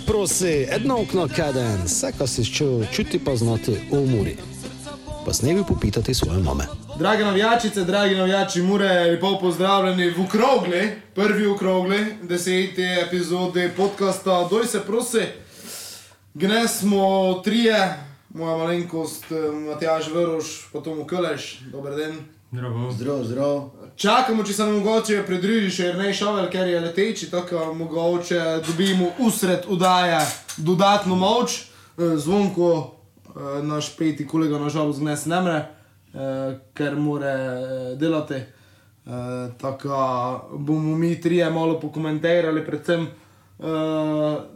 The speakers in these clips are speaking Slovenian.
se prosi, jedno okno kaden, vse, kar si čutil, čuti pa znati v umori. Pa s nebi popitati svoje mame. Drage navijačice, dragi navijači, mure, lepo pozdravljeni v okrogli, prvi okrogli, deseti epizodi podcasta Doj se prosi. Gnes smo trije, moja malenkost, eh, Matjaž Vrš, potom Ukeleš, dober den. Zdravo. Zdrav, zdrav. Čakamo, če se nam mogoče pridruži še Ernej Šavel, ker je leteči, tako mogoče dobimo usred udaje dodatno moč. Eh, Zvonko, eh, naš peti kolega, nažalost, gnes ne mre, eh, ker mora eh, delati. Tako bomo mi trije malo pokomentirali, predvsem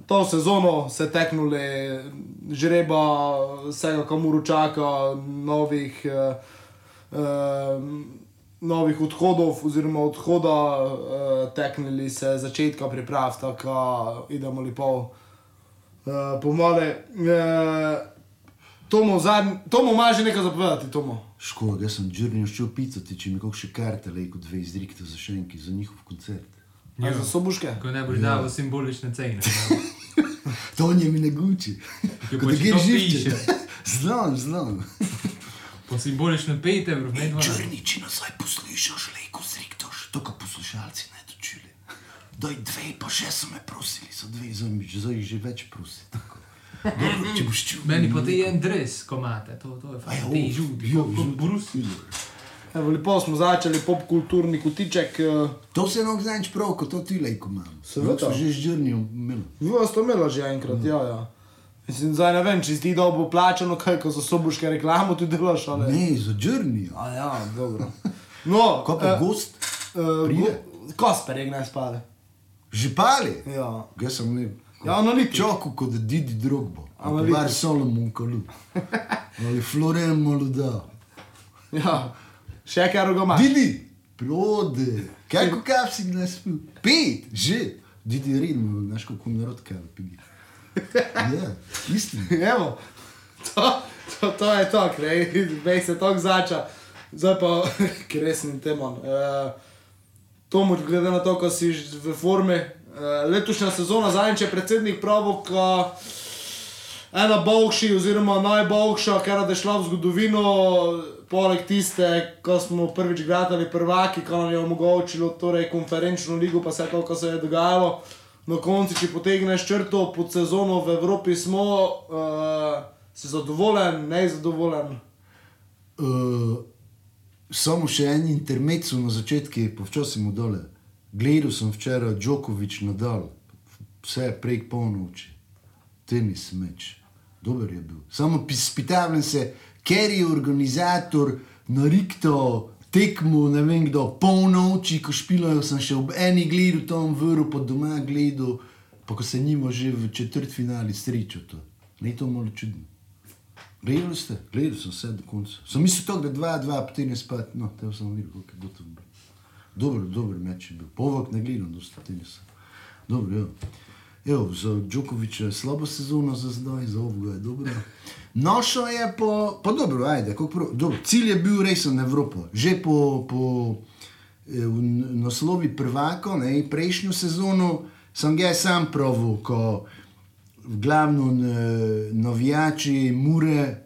to sezono se teknuli, žreba vsega, kamor čaka, novih. Eh, eh, novih odhodov, oziroma odhoda, uh, teknili se začetka priprav, tako da idemo lepo uh, pomale. Uh, Tomo, zadnj, Tomo, imaš že nekaj zapovedati, Tomo? Škoda, jaz sem džurnil šel picati, če mi kakšne karte lejko dve izrikte za šenki, za njihov koncert. Ja. Za sobuške? Ko ne boš dal simbolične cene. To nje mi ne guči. Kot da gre živče. Znam, znam. Po simbolične 5 evrov, ne 12. Džurni, če nazaj poslušaš, lejko zriktoš, to, kar poslušalci ne dočuli. Daj dve, pa še so me prosili, so dve, zdaj mi- zdaj jih že več prosi. tako. Dobro, če boš čul. Meni pa ti je en dres, ko imate, to, to je ja, fajn. Ti žudi, jo, kot žudi. Brusi. Evo, lepo smo začeli popkulturni kotiček. Uh, To se nog znaš prav, kot to ti lejko imam. Seveda. Že žurnil, milo. Vi vas to imela že enkrat, ja, ja. Mislim, zdaj ne vem, če si ti dobro plačano, kaj, ko za sobuške reklamo ti delaš, ali? Ne, za žurnil. A ja, dobro. No, Ko pa eh, gost, eh, pride? go- Kosper je gnaj spade. žipali. Ja. Jaz sem ne. Ja, analitik. Čako kot Didi Drogbo. Analitik. Ali Solomon Kalu. Ali Floren Maluda. Ja, še kaj roga imaš? Didi, prode. Kaj ko kap si gnes pil? Pet, že. Didi redno, znaš kako narod kaj pili. Ja, istina. Evo, to, to, to je to, vej se tako zača. Zdaj pa, ker resnim temam. Uh, Tomu, glede na to, ko si v formi, uh, letošnja sezona, zadnjič je predsednik pravil, da ena boljši, oziroma najboljša, kar je šla v zgodovino, poleg tiste, ko smo prvič gradili prvaki, ko nam je omogočilo torej konferenčno ligo, pa vse to, kar se je dogajalo. Na koncu, če potegneš črto pod sezono v Evropi, smo uh, si zadovoljen, nezadovoljen. Uh, samo še en intermezzo na začetku, počasi mu dole. Gledal sem včeraj Djokovič nadal, vse prek polnoči, tenis meč, dober je bil. Samo spitavljam se, ker je organizator narikto tekmo, ne vem kdo, polnoči, ko špilajo, sem še ob eni gledu tam vrl, pa doma gledal, pa ko se njima že v četrt finali stričo to. Ne je to malo čudno. Gledali ste, gledali sem vse do konca. Sem mislil, to, da dva, dva, potem je spat, no, te sem videl, kako je gotovo. Dobro, dober meč je bil. Povak ne gledam, dosta tenisa. Dobro, ja. Evo, za Djokoviča je slaba sezona za zdaj, za ovoga je dobro. Našo je po, pa dobro, ajde, prav, dobro, cilj je bil resen Evropa. Že po, po eh, naslovi prvako, ne, prejšnjo sezono sem ga sam pravil, ko v glavnem eh, navijači, mure,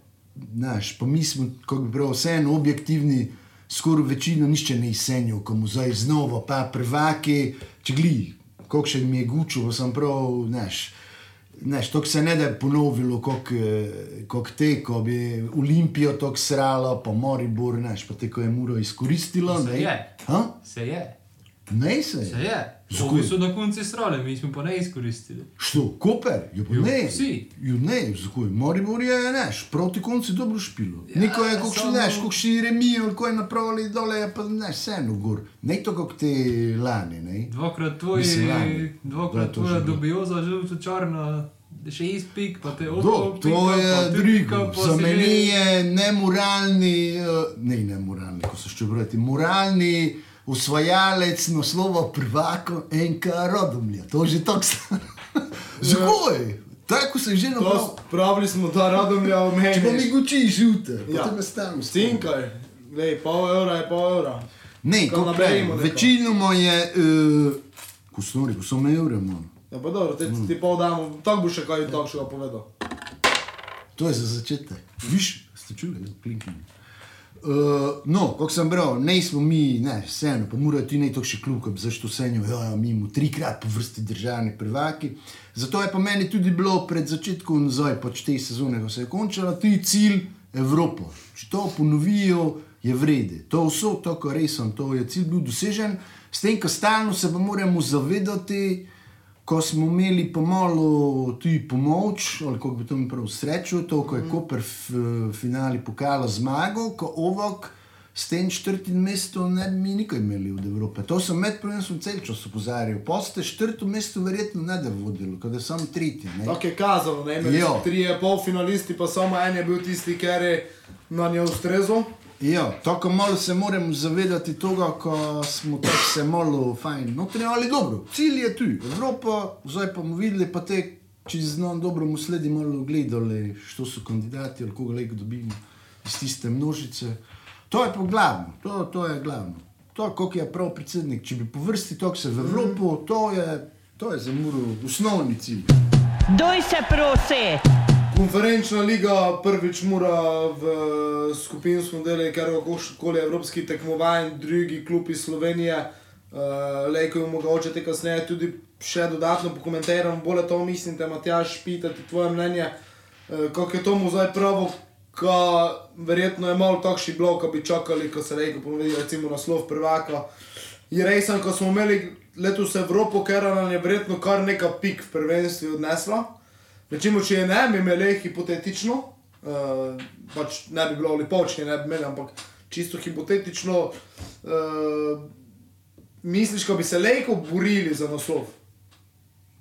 znaš, pa mi smo, kako bi prav, vseeno objektivni, skoraj večino nišče ne izsenjal, ko mu zdaj znova, pa prvaki, če gli, koliko še mi je gučo, sem prav, znaš. Znaš, to se ne da je ponovilo, kot te, ko bi Olimpijo tako srala, pa Moribor, znaš, pa te, ko je Muro izkoristila. Se ne. je. Ha? Se je, Ne se se je. Zakaj? So na koncu strale, mi smo pa ne izkoristili. Što, Koper? Jo, pa Jo, ne. vsi. Jo, ne, zakaj? Maribor je, neš, proti koncu dobro špilo. Ja, Neko je, kako samo- še neš, kako še remijo, ko je napravili dole, je pa neš, vseeno gor. Ne to, kako te lani, ne. Dvakrat tvoj, dvakrat tvoja bilo. dubioza, želto črna, šest pik, pa te odlo. to je drugo. Za meni je nemoralni, uh, ne nemoralni, ko se še brati, moralni usvajalec naslova prvako NK Rodomlja. To je že tako staro. Zakaj? Tako se že napravil. To Pravili smo, da radomlja Če pa mi guči žute, Ja. potem stalno spomnim. Cinkaj, glej, pol evra je pol evra. Ne, nabrejemo pravim, neko. večinoma je, uh, ko so nori, ko so me evre, man. Ja, pa dobro, te, ti pol damo, tako bo še kaj takšnega povedal. To je za začetek. Viš, ste čuli, ja, klinkanje. Uh, no, kot sem bral, ne smo mi, ne, vseeno, pa morajo ti nekaj še klub, zašto senjo, ja, ja, mi imamo trikrat po vrsti državni prvaki. Zato je pa meni tudi bilo pred začetkom nazaj, pač te sezone, ko se je končala, tudi cilj Evropo. Če to ponovijo, je vrede. To vso, to, kar res sem, to je cilj bil dosežen, s tem, ko stalno se pa moramo zavedati, ko smo imeli pomalo tudi pomoč, ali kako bi to mi prav srečo, to, ko je Koper v finali pokala zmagal, ko ovok s tem četrtim mestom ne bi mi nikaj imeli od Evrope. To sem med prvenstvom cel čas opozarjal. Poste četrto mesto verjetno ne da vodilo, kada je samo tretje. ne. Tako je kazalo, ne, imeli Jo. so trije polfinalisti, pa samo en je bil tisti, ker je na njo ustrezal. Ja, tako malo se moramo zavedati tega, ko smo tako se malo fajn notranjali. Dobro, cilj je tu, Evropa, zdaj pa bomo videli, pa te, če znam dobro mu sledi, malo gledali, što so kandidati ali koga lahko dobimo iz tiste množice. To je pa glavno, to, to je glavno. To, kot je prav predsednik, če bi po vrsti tok se v Evropo, to je, to je za Muro osnovni cilj. Doj se prosi! Konferenčna liga prvič mora v skupinskem delu, ker je koli evropski tekmovanj, drugi klub iz Slovenije, uh, lejko je mogoče te kasneje tudi še dodatno pokomentiram, bolje to mislim, te Matjaš, pitati tvoje mnenje, uh, kako je tomu zdaj pravo, ko verjetno je malo takšni blok, ko bi čakali, ko se reko ponovili recimo naslov prvaka. Je resen, ko smo imeli letos Evropo, ker nam je verjetno kar nekaj pik v prvenstvu odnesla. Recimo, če je ne bi imeli hipotetično, uh, pač ne bi bilo ali počne, ne bi imeli, ampak čisto hipotetično, uh, misliš, da bi se lejko borili za naslov,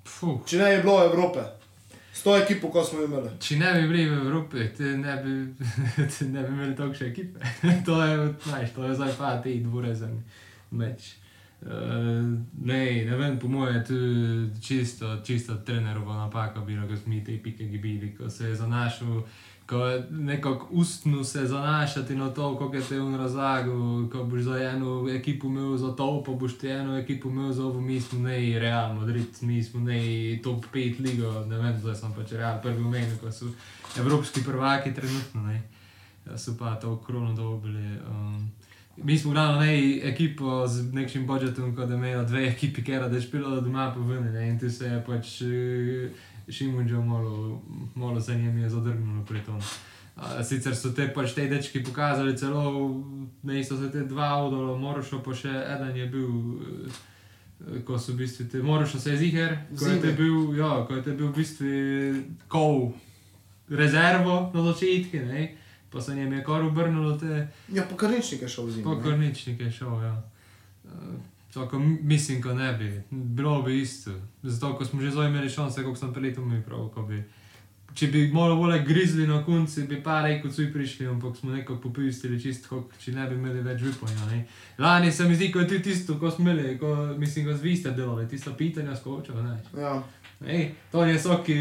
Fuh. če ne bi bilo Evrope, s to ekipo, ko smo imeli. Če ne bi bili v Evropi, te ne bi, te ne bi imeli takšne ekipe. to je, znaš, to je zdaj pa ti dvorezen meč. Uh, ne, ne vem, po mojem je tu čisto, čisto trenerova napaka bila, ko smo te pike gibili, ko se je zanašal, ko je nekako ustno se zanašati na to, kako je te on razlagal, ko boš za eno ekipo imel za to, pa boš ti eno ekipo imel za ovo, mi smo ne Real Madrid, mi smo ne top 5 ligo, ne vem, zdaj sem pač Real prvi omenil, ko so evropski prvaki trenutno, ne. Ja, so pa to krono dobili. Um, mi smo glavno ne ekipo z nekim budžetom, kot da imajo dve ekipi, ker da je špilo doma pa ven, ne, in tu se je pač uh, Šimunđo malo, malo za njim je zadrgnilo pri tom. Sicer so te pač te dečki pokazali celo, ne so se te dva odolo, Morošo pa še eden je bil, uh, ko so v bistvu te, Morošo se je ziger, ko je te bil, ja, ko je te bil v bistvu kol rezervo na začetku, ne, pa se njim je kar obrnilo te, Ja, pa kar nič nekaj šel z njim. pa kar nič nekaj šel, ja. Uh, Tako, mislim, ko ne bi, bilo bi isto. Zato, ko smo že zdaj imeli šanse, kot sem preletel, mi prav, ko bi. Če bi malo bolj grizli na konci, bi pa rekel, cuj prišli, ampak smo nekako popustili čisto, kot če ne bi imeli več vipanja. Lani se mi zdi, ko je tudi tisto, ko smo imeli, ko, mislim, ko vi ste delali, tisto pitanja skočilo. Ja. Ej, to je vsaki,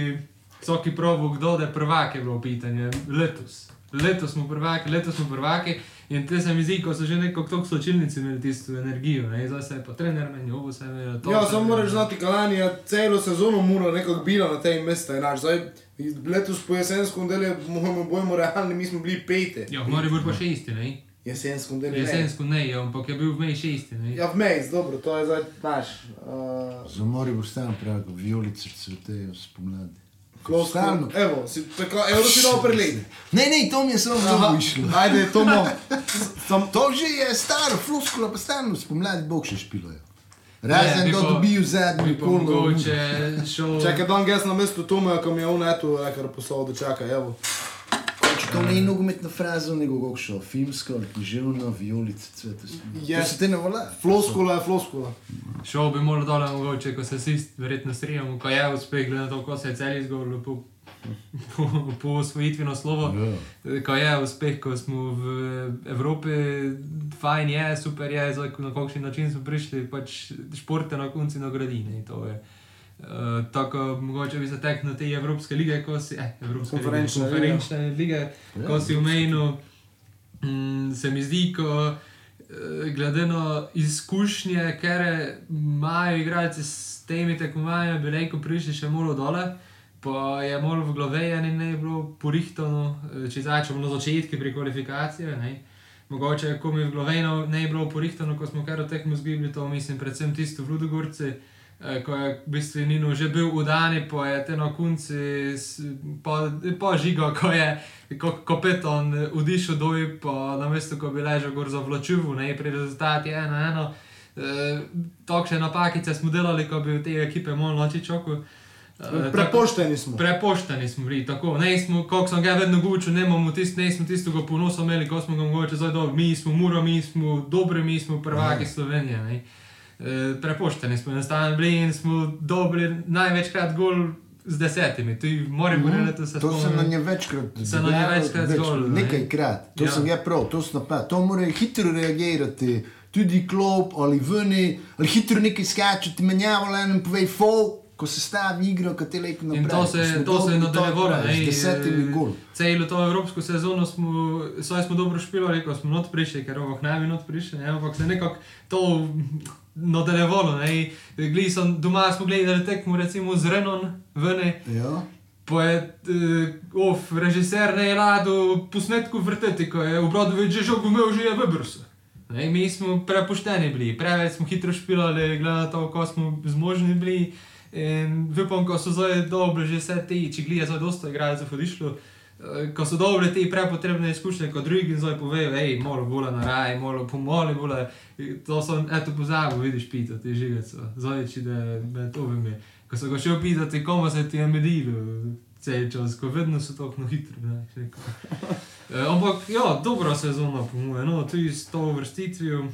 vsaki probo, kdo je prvak, je bilo pitanje. Letos. Letos smo prvaki, letos smo prvaki. In te se mi zdi, ko so že nekako tako sočilnici imeli tisto energijo, ne? zdaj se je pa trener meni, ovo se je imelo to. Ja, samo moraš znati, Kalani je celo sezono mora nekako bila na tej mestu. enač. Zdaj, letos po jesenskem delu, mojemu bojmu realni, mi smo bili peti. Ja, mora biti pa šesti, ne? Jesenskem delu. ne. Jesensko ne, ja, ampak je bil v meji šesti, ne? Ja, vmes, dobro, to je zdaj naš. Uh, Za mori bo stalno pravi, vijolice cvetejo spomladi. Klosko. Stalno. Evo, si, tako, evo, da si dal pregled. Ne, ne, to mi je samo zelo išlo. Ajde, to mo. Sam, To že je staro, floskula pa stalno spomladi bog še špilajo. Razen da dobijo Bi zadnji šel... čakaj, dan jaz na mestu Tomeja, ko mi je on eto, rekar poslal, da čaka, evo. Če to ni nogometna fraza, nego kako šel, filmsko, književno, vijolice cvete. Je. To se te ne vola. Floskula je floskula. Šel bi moral dole, mogoče, ko se vsi verjetno strinjamo, ko je uspeh, glede na to, ko se je cel izgovoril po, po, po osvojitvi naslova. Ja. Ko je uspeh, ko smo v Evropi, fajn je, super je, zdaj na kakšen način smo prišli, pač športe na koncu nagradine. To je. Uh, tako mogoče bi se teknil te Evropske lige, ko si, eh, Evropske Konferenčne lige, konferenčne lige, Ja, ko si omenil, mm, se mi zdi, ko eh, glede na izkušnje, ker imajo igralci s temi tekmovanji, bi rekel, prišli še malo dole. Pa je malo v glavi, in ne je bilo porihtano, eh, če začnemo na začetku pri kvalifikacijah. ne. Mogoče, ko mi v glavi ne je bilo porihtano, ko smo kar tekmo zgibali, to mislim predvsem tisto v Ludogorci, eh, ko je v bistvu Nino že bil udani, pa je te na konci, s- pa, pa žigo, ko je ko, ko peton odišel dol, pa na mestu, ko bi ležal gor za vlačivu, ne pri rezultati ena ena. E, Takšne napakice smo delali, ko bi v te ekipe malo noči čoko. E, Prepošteni smo. Prepošteni smo bili, tako. Ne smo, kot sem ga vedno govoril, ne imamo tist, ne smo tistega ponosa imeli, ko smo ga mogoče zdaj dobro. Mi smo muro, mi smo dobri, mi smo prvaki Slovenije. Ne. E, prepošteni smo enostavno bili in smo dobili največkrat gol z desetimi. Tu moram Mhm. reči, da se To se spomnim. na nje večkrat Se na nje večkrat zgodilo, ne. Nekajkrat, to Ja. sem ga prav, to sem napad. To mora hitro reagirati, tudi klop ali vni, ali hitro nekaj skačati, menjavo le en povej fol, ko se stavi igro, ko te lepo naprej. To se, to se je nadaljevalo. ne, Z desetimi eh, gol. Celo to evropsko sezono smo, smo dobro špilali, ko smo not prišli, ker ovah naj bi not prišli, ne, ampak se nekako to nadaljevalo. ne. Gli sem doma, smo gledali tekmo recimo z Renon, vene, Ja. pa je uh, of, režiser ne je rado posnetku vrteti, ko je Obradovič že žogo imel, že je v brsu. Ne, mi smo prepušteni bili, preveč smo hitro špilali, glede na to, ko smo zmožni bili. In vipom, ko so zdaj dobri že vse te, če gleda, zdaj dosta igralcev odišlo. eh, Ko so dobri te prepotrebne izkušnje, kot drugi zdaj povejo, hej, malo bolj na raj, malo pomoli, bolj. To so, eto, pozabil, vidiš, pita, ti žigaco. Zdaj, če da me to veme. Ko so ga šel pitati, komu se ti je medilo, cel čas, ko vedno so tako hitro. Ne, še neko. Eh, Ampak, ja, dobra sezona, po mojem, no, tudi s to vrstitvijo.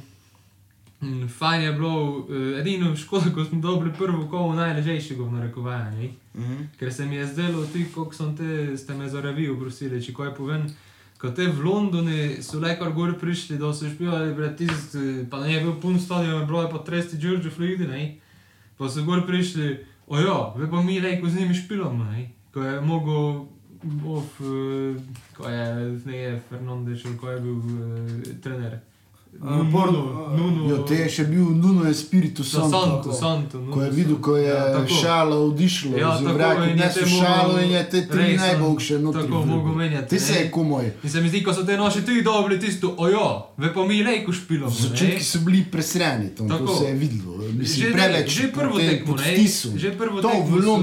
Mm, Fajn je bilo, eh, edino škoda, ko smo dobili prvo kolo najležejšega v narekovanju. Mhm. Ker se mi je zdelo, tudi ko sem te, ste me za revijo prosili, če kaj povem. Ko te v Londonu so le kar gor prišli, da so špijali, pred tist, eh, pa ne je bil pun stadion, bilo je pa 30 George Floyd, ne. Pa so gor prišli, ojo, ve pa mi reko z njimi špilamo, ne. Ko je mogel, of, eh, ko je, ne je Fernandez, ko je bil uh, trener. A, Porto, a, Nuno, Ja, te je še bil Nuno Espiritu Santo, Santo. Santo, Santo, Ko je videl, ko je Ja, tako. šala odišla, Ja, z tako, vraka in je šalo in je te tri najboljše notri. tako mogel menjati, Ti se je komoj. In se mi zdi, ko so te noši tudi dobili tisto, ojo, ve pa mi lejko špilamo. V začetku so bili presreni, to, to se je videlo. Mislim, Že, preveč ne, že prvo tekmo, ne, že prvo tekmo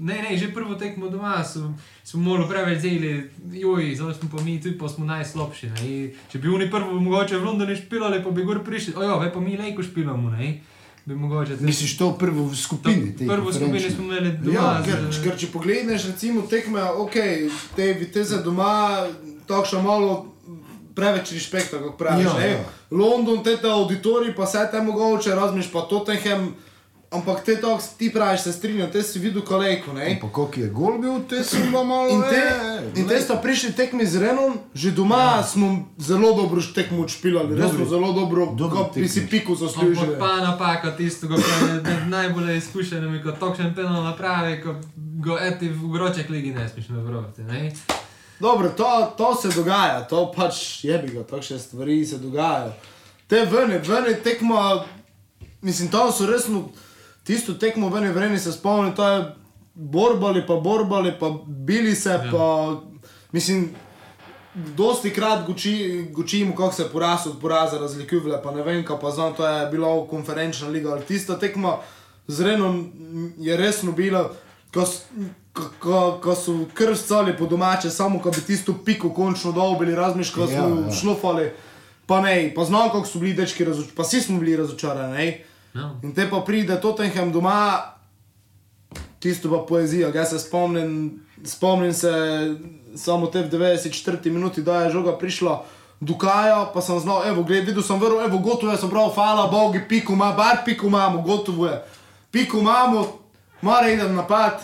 ne, ne, že prvo tekmo doma so, smo malo preveč zeli, joj, zdaj smo pa mi tu, pa smo najslabši, ne. In Če bi oni prvo mogoče v Londonu špilali, pa bi gor prišli, ojo, ve pa mi lejko špilamo, ne. Bi mogoče te- Misliš to prvo v skupini? To- prvo v skupini smo imeli doma Ja, z- ker, ker če pogledeš, recimo, tekme, ok, te viteze doma, tako še malo preveč respekta, kot praviš. Ja, Ja. London, te te auditoriji, pa vse te mogoče, razmiš pa Tottenham, ampak te to, ti praviš, se strinjam, te si videl kolejko, ne? Pa koliko je gol bil, te sem pa malo. In te, in te sta prišli tekmi z Renom, že doma ja. smo zelo dobro tekmo odšpilali, res smo zelo dobro, Dobri kot bi si zaslužili. Ampak pa napaka tistega, kar je med najbolj izkušenimi, ko tokšen penal napravi, ko go eti v groček ligi ne smeš nabrati, ne? Dobro, to, to se dogaja, to pač je bi ga, takšne stvari se dogajajo. Te vene, vene tekmo, mislim, to so resno, tisto tekmo vene vreni se spomnim, to je borbali, pa borbali, pa bili se, ja. pa mislim, dosti krat guči, gučimo, kako se poraz od poraza razlikuje, pa ne vem, kaj pa znam, to je bilo konferenčna liga, ali tista tekma z Renom je resno bila, ko, ko, ko, so krvcali po domače, samo ko bi tisto piko končno dobili, razmiš, ko Ja, smo ja. šlofali, pa ne, pa znam, kako so bili dečki razočarani, pa vsi smo bili razočarani, ne. No. In te pa pride Tottenham doma, tisto pa poezija. Jaz se spomnim, spomnim se samo te v 94 minuti, da je žoga prišla. Dukajo, pa sem znal, evo, gled, videl sem vrl, evo, gotovo je, sem prav, hvala Bogu, piko ima, bar piko imamo, gotovo je. Piko imamo, mora idem napad,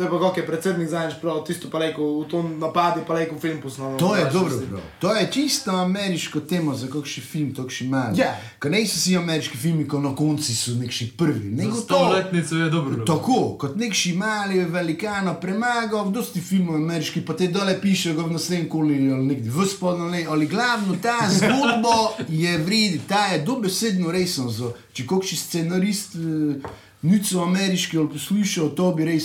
To je pa kako je predsednik zadnjič prav, tisto pa rekel, v tom napadi pa rekel film posnamo. To je dobro, prav. To je čisto ameriško tema za kakšen film, takšni mali. Ja. Ker niso vsi ameriški filmi, ko na konci so nekši prvi. Nego Za to- stoletnico je dobro. Tako, kot nekši mali velikano premagal, v dosti filmov ameriških, pa te dole piše, ga v naslednjem koli ali nekje v spodnjem, ali, ali glavno ta zgodba je vredi, ta je dobesedno resen. za- Če kakšen scenarist, eh, nico ameriški ali poslušal, to bi.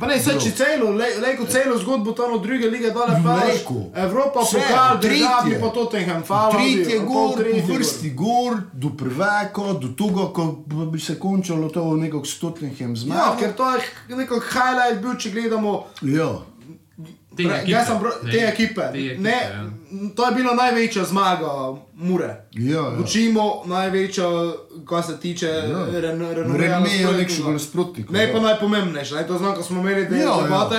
Pa ne, se če celo, lejko celo zgodbo tam od druge lige dole pa Lejko. Evropa, Vse, pokal, tretje. državni pa Tottenham, hvala. Tretje gor, po vrsti gor, do prvaka, do tega, ko bi se končalo to nekako s Tottenham Ja, zmago. ker to je nekako highlight bil, če gledamo Ja. Te Pre- ekipe. Jaz sem bro, Ne, te ekipe. te ekipe, ne, ja. to je bila največja zmaga Mure. Ja, ja. Učimo največja, kar se tiče ja. renovacije. Vremejo nekšega nasprotnika. Ne ja. pa najpomembnejše. Ne, to znam, ko smo imeli te Ja, ja. debate.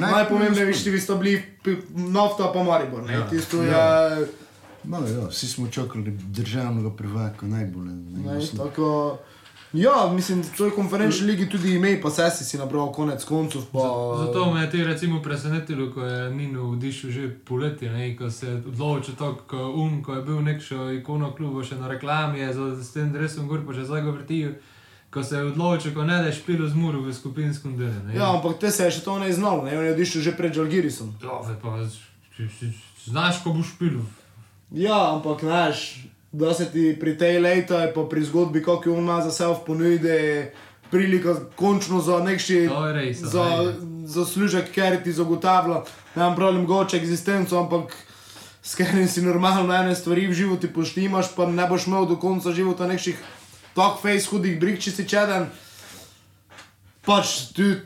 Ne, Najpomembnejši vi ste bili nafta pa Maribor. Ne, Ja. tisto je. Ja. No, ja, vsi smo čakali državnega prvaka, najbolj. Ne, mislim. tako, ja, mislim, da v toj konferenčni ligi tudi ime, pa se si nabral konec koncev. Pa, Zato me je te recimo presenetilo, ko je Nino vdišel že poletje, ne, ko se je odločil tako, ko, um, ko je bil nekšo ikono kluba še na reklami, je za, s tem dresom gor pa še zdaj ga vrtijo. Ko se je odločil, ko ne da je špilo z muro v skupinskem delu. ne. Ja, ampak te se je še to ne znalo, ne, on je odišel že pred Žalgirisom. Ja, pa č- č- č- znaš, ko boš špilo. Ja, ampak znaš, da se ti pri tej leti, pa pri zgodbi, kako on ima za sebe v ponudi, prilika končno za nekši res, za, ne. za služek, ker ti zagotavlja, ne vem, problem goče eksistenco, ampak s katerim si normalno ene stvari v životu poštimaš, pa ne boš imel do konca života nekših tak face hudih brig, če si čeden. Pač ti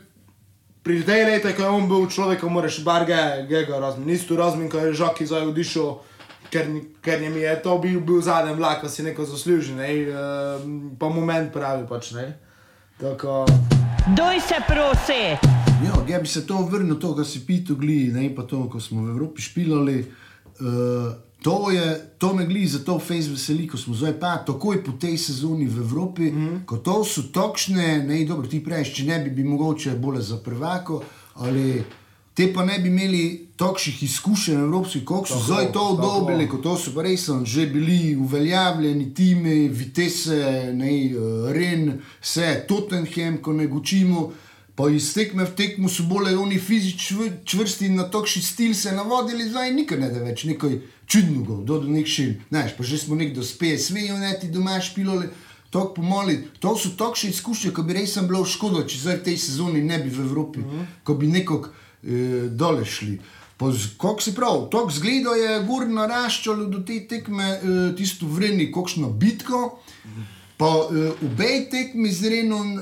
pri tej leti, ko je on bil človek, moraš bar ga, ga, razmin. Isto razmin, ko je Žaki zdaj odišel, ker, ker je mi je to bil, bil zadnji vlak, ko si neko zasluži, ne, ehm, pa moment pravi pač, ne. Tako, Doj se prosi. Ja, ja bi se to vrnil, to, kar si pito gli, ne pa to, ko smo v Evropi špilali. Uh, to, je, to me gli, zato fejs veseli, ko smo zdaj pa takoj po tej sezoni v Evropi, mm -hmm. ko to so točne, ne dobro, ti praviš, če ne bi, bi mogoče bolje za prvako, ali te pa ne bi imeli takšnih izkušenj evropskih, kot so zdaj to tako. obdobje, ko to so pa res že bili uveljavljeni time, Vitesse, ne, eh, Ren, vse, Tottenham, ko ne gočimo. Pa iz tekme v tekmo so bolj oni fizično čvrsti in na takšni stil se navodili, zdaj nikar ne da več nekaj čudnega, do nekšin. Znaš, pa že smo nekdo s PSV-jem, ne ti doma špilali. Tako pomoli, to so takšne izkušnje, ko bi res bilo škoda, če zdaj v tej sezoni ne bi v Evropi, mm -hmm. ko bi nekako dole šli. Kako si prav, tako zgleda je gor naraščalo do te tekme, eh, tisto vrni, kakšno bitko. Pa uh, obe tekmi z Renom,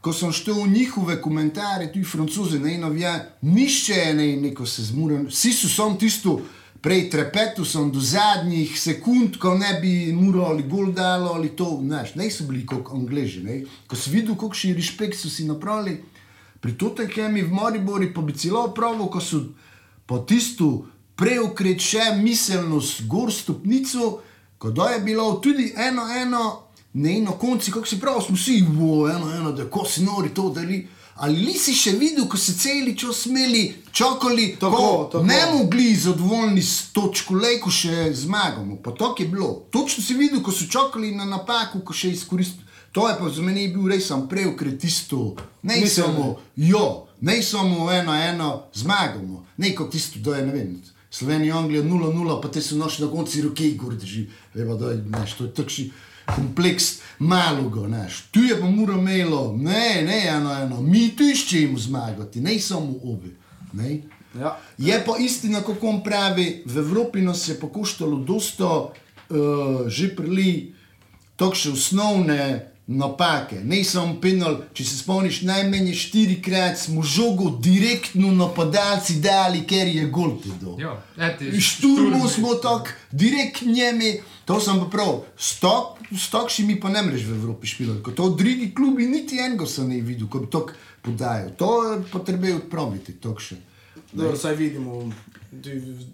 ko sem štel njihove komentarje, tudi francoze, ne novija, nišče ne neko se zmuren, vsi so sam tisto. Prej trepetu sem do zadnjih sekund, ko ne bi morali gol dalo ali to, znaš, ne so bili kot angleži. Ne? Ko si videl, kakšen respekt so si napravili, pri Tottenhami v Moribori pa bi celo pravo, ko so po tisto preokret še miselnost gor stopnico, ko da je bilo tudi eno, eno, ne na konci, kako si prav, smo vsi, bo, eno, eno, da ko si nori to dali. Ali nisi še videl, ko so celi čas smeli, čakali, Tako, ko tako. ne mogli zadovoljni s točko, le ko še zmagamo. Pa tako je bilo. Točno si videl, ko so čakali na napako, ko še izkoristili. To je pa za mene bil res sam preokret tisto, ne Mislim, samo jo, ne samo eno, eno, zmagamo, ne kot tisto, da je ne vem. Slovenija, Anglija 0-0, pa te so noč na konci roke gor drži. Vemo, da je, znaš, to je takšni kompleks maloga, znaš. Tu je pa mora imelo, ne, ne, eno, eno, mi tu iščemo zmagati, ne samo obi. Ne? ja. Je pa istina, kako on pravi, v Evropi nas je pokoštalo dosta uh, že prili takšne osnovne napake. Ne samo penal, če se spomniš, najmanj štirikrat smo žogo direktno napadalci dali, ker je gol eti, Šturmo smo tako, direkt njemi, to sem pa prav, s tak- s takšnimi pa ne mreš v Evropi špilati, kot to drugi klubi, niti enega sem ne videl, ko bi to podajal. To je potrebno odpraviti, takšne Dobro, saj vidimo, v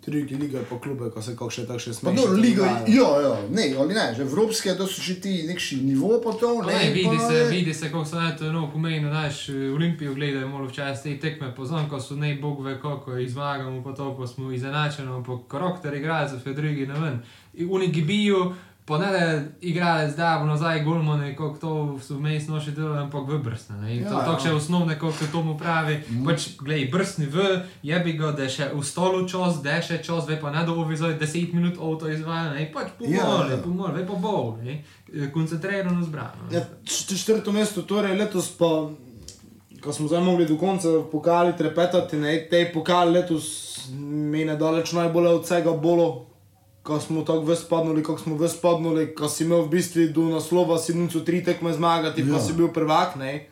drugi lige pa klube, ko se kakšne takšne smešne. dobro, liga, dogajajo. ja, ja, ne, ali ne, že evropske, to so že ti nekši nivo pa to, ne, Ne, vidi pa se, je- vidi se, kako so na to no, pomeni, znaš, Olimpijo gledajo, malo včasih te tekme poznam, ko so ne bog ve, kako jih zmagamo, pa to, pa smo izenačeni, pa karakter igralcev, fe drugi ne vem. In Oni gibijo, pa ne da igralec da nazaj golmane, kako to so vmes noši delo, ampak v brsne. Ne? In to, Ja, to ja. še osnovne, kako to mu pravi. Mm. Pač, glej, brsni v, jebi ga, da je še v stolu čas, da je še čas, ve pa ne dovolj za 10 minut avto izvaja, ne, pač pomoli, Ja, ja. pomoli, ve pa bol, ne, koncentrirano zbrano. Ja, čet- četrto mesto, torej letos pa, ko smo zdaj mogli do konca pokali trepetati, ne, te pokali letos mi ne daleč najbolj od vsega bolo, ko smo tako vespadnuli, kako smo vespadnuli, ko si imel v bistvu do naslova si nuco tri tekme zmagati, ja. pa Ja. si bil prvak, ne.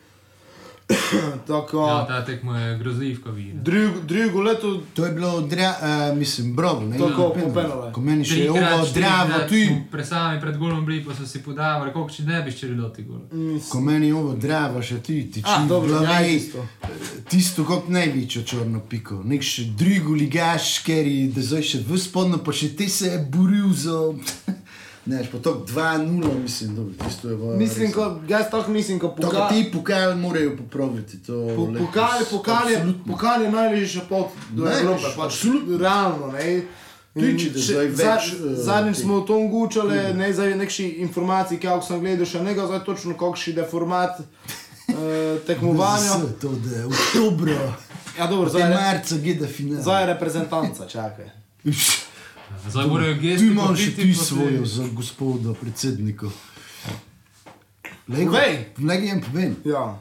tako, Ja, ta tekmo je grozljivka vidi. drugo, drugo leto, To je bilo, dra, uh, mislim, bravo, ne, Tako, penal. po penale. Ko meni še je ovo dravo, tu Pred sami pred golom bili, pa so si podavali, koliko če ne bi ščeli doti gol. mislim, Ko meni je ovo drava, še ti v dobro, ja, glavi, isto. tisto kot največjo črno piko. Nek še drugo ligaš, ker je da zdaj še v spodno, pa še ti se je boril za... Ne, pa to 2-0, mislim, dobro, tisto je bilo. mislim, ko, jaz tako mislim, ko To, pokali. ko ti pokal morajo popraviti. To Po, letos. pokal, pokal, je, pokal je najvišja pot do Najvišja, Evrope, pač absolutno. realno. Ne. In če da zdaj za- več, eh, Zadnjič smo o tom gučali, ne zdaj nekši informacij, kako sem gledal, še nekaj zdaj točno, kakšen je format uh, tekmovanja. To, da je oktobra, Ja, dobro, zdaj je marca, geda finale. zdaj je reprezentanca, čakaj. Zdaj morajo Tu gesti. imaš še ti proti- svojo za gospoda predsednika. Povej. Legi jim povem. Ja.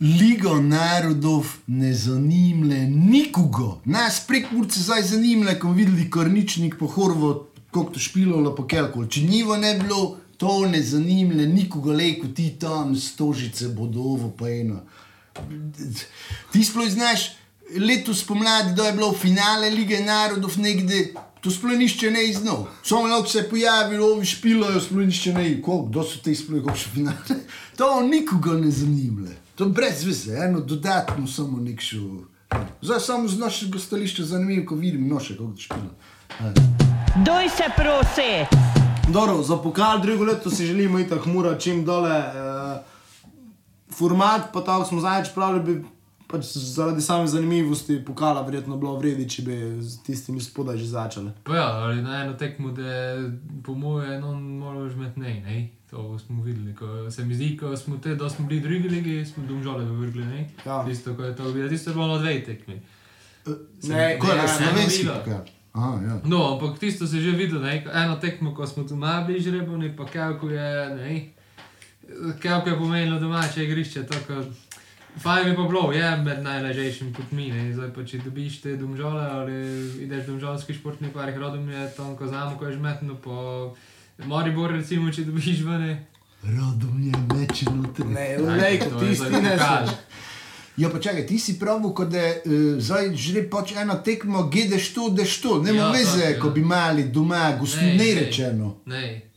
Ligo narodov ne zanima nikogo. Nas prek Murce zdaj zanima, ko videli korničnik po Horvo, kako to špilo, pa kelkol. Če nivo ne bilo, to ne zanima nikogo, le ko ti tam stožice bodo ovo pa eno. Ti sploh znaš, letos pomladi, da je bilo finale Lige narodov nekde, to sploh nišče ne iznov. Samo lahko se je pojavilo, ovi špilajo, sploh nišče ne, koliko, kdo so te sploh, kako še finale. To nikogo ne zanima. To je brez veze, eno dodatno samo nekšo. Zdaj samo z našega stališča zanimivo, ko vidim noše, kako to špila. Doj se prosi. Dobro, za pokal drugo leto si želimo itak mura čim dole. Uh, format, pa tako smo zadnjič pravili, bi pač zaradi same zanimivosti pokala verjetno bilo vredi, če bi z tistimi spodaj že začeli. Pa ja, ali na eno tekmo, da po moje no, moraš imeti ne, ne. To smo videli, ko se mi zdi, ko smo te, da smo bili drugi ligi, smo domžale vrgli, ne. Ja. Tisto, ko je to bilo, tisto je bilo na dve tekmi. Ne, Ko je ja, na slovenski. Aha, ja. No, ampak tisto se že videl, ne, eno tekmo, ko smo tu najbliž reboni, pa kako je, ne, kako je pomenilo domače igrišče, tako, fajn bi pa bilo, je med najlažjejšim kot mi, ne, zdaj pa če dobiš te domžale ali ideš domžalski športni park, rodom je tam, ko znamo, ko je žmetno, po Maribor recimo, če dobiš ven, Rodom je meče noter. Ne, lej, kot tisti ne znaš. Ja, pa čakaj, ti si pravi, kot da uh, zdaj že pač eno tekmo, gledeš to, deš to, ne Ja, veze, tako, ja. ko bi imeli doma, ne ne. rečeno. Ne,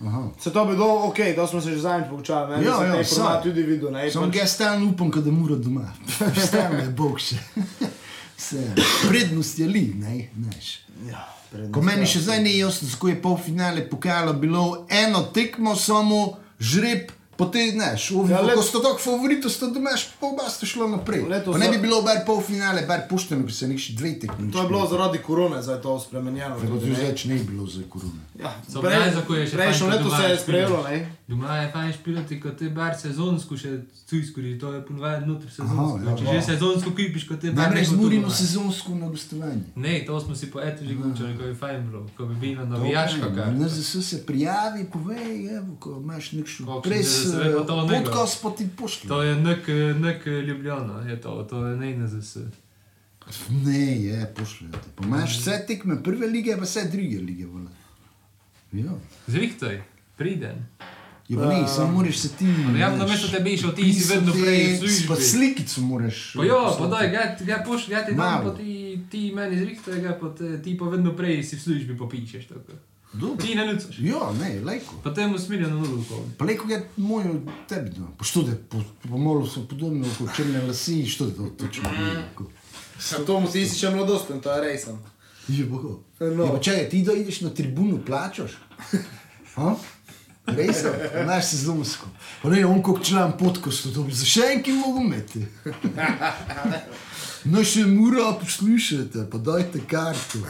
Aha. Se to bi bilo ok, to smo se že zadnjič poučali, ne, Ja, ja, sam. tudi videl, ne, Samo pač, jaz stalno upam, da mora doma. Stalno je bog še. Vse. Prednost je li, ne, znaš. ja, Ko meni še zdaj ni jasno, kako je polfinale pokalo bilo eno tekmo, samo žreb, potem znaš, Ja, ja, let- ko sta tako favorito, sta domaš, pa oba sta šla naprej. Letos Pa ne bi bilo bar polfinale, bar pušteno, bi se nekši dve tekmi. To je bilo zaradi korone, zdaj je to spremenjeno. Tako da ne. več ne bi bilo za korone. Ja, So prej- brez, ko je še Prejšnjo fajn, ko leto doma se je špilaš. sprejelo, ne. Doma je fajn špilati, kot te bar sezonsko še cujskuri, to je ponovadi noter sezonsko. Aha, ja. Če že sezonsko kipiš, kot te bar Namreč neko zmurimo tu doma. sezonsko na gostovanje. Ne, to smo si po etu že gučali, ko je fajn bilo, ko bi bilo navijaško kar. Na ZS se prijavi, povej, evo, ko imaš nekšo Kakšen pres ZS, ve pa to eh, nego. podcast, pa ti pošlje. To je nek, nek Ljubljana, je to, to je ne NZS. Ne, je, pošljete. Pa imaš vse tekme prve lige, pa vse druge lige. Ja. Zrihtaj, priden. Je pa ne, samo moraš se ti. Ja, namesto tebe išel, ti si vedno prej v. Pa slikico moraš. Pa jo, pa daj, ga, ga pošlji, ja ti dam, Malo. pa ti, ti meni zrihtaj, ga pa ti pa vedno prej si v službi popišeš. Tako. Dobro. Ti ne nucaš. Ja, ne, lajko. Pa temu smiljeno nulo. Pa lajko je moj tebi. No. Pa što da, po, po molu so podobno, kot črne lasi, što da to točno. A to mu ti si še mladosten, to je resen. Je bogo. No. Ja, pa čakaj, ti da ideš na tribuno, plačaš? Res je, znaš sezonsko. Pa ne, on kot član podkostu, to bi za še enki mogel imeti. No, še mora poslušati, pa dajte karto.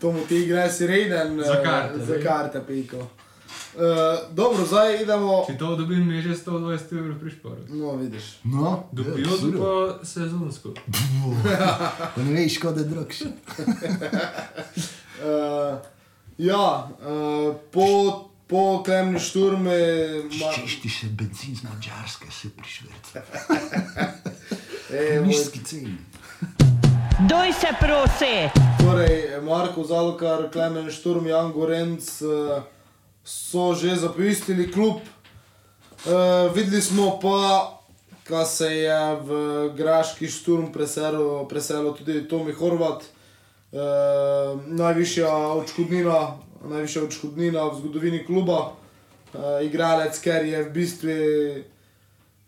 To mu ti igra si reden. Za eh, karte, Za ne? karte, piko. Uh, dobro, zdaj idemo. Če to dobim, mi je že 120 evrov prišporo. No, vidiš. No, Dobijo ja, pa sezonsko. Pa ne veš, da je dragši. Uh, ja, uh, po, po klemni šturmi. Ma, Češti še benzin z Mačarske, se prišvrca. e, moj, Nizki ceni. Doj se prosi. torej, Marko Zalkar, Klemen Šturm, Jan Gorenc uh, so že zapustili klub. Uh, videli smo pa, da se je v Graški šturm preselil, preselil tudi Tomi Horvat. Uh, najvišja odškodnina, najvišja odškodnina v zgodovini kluba. Uh, igralec, ker je v bistvu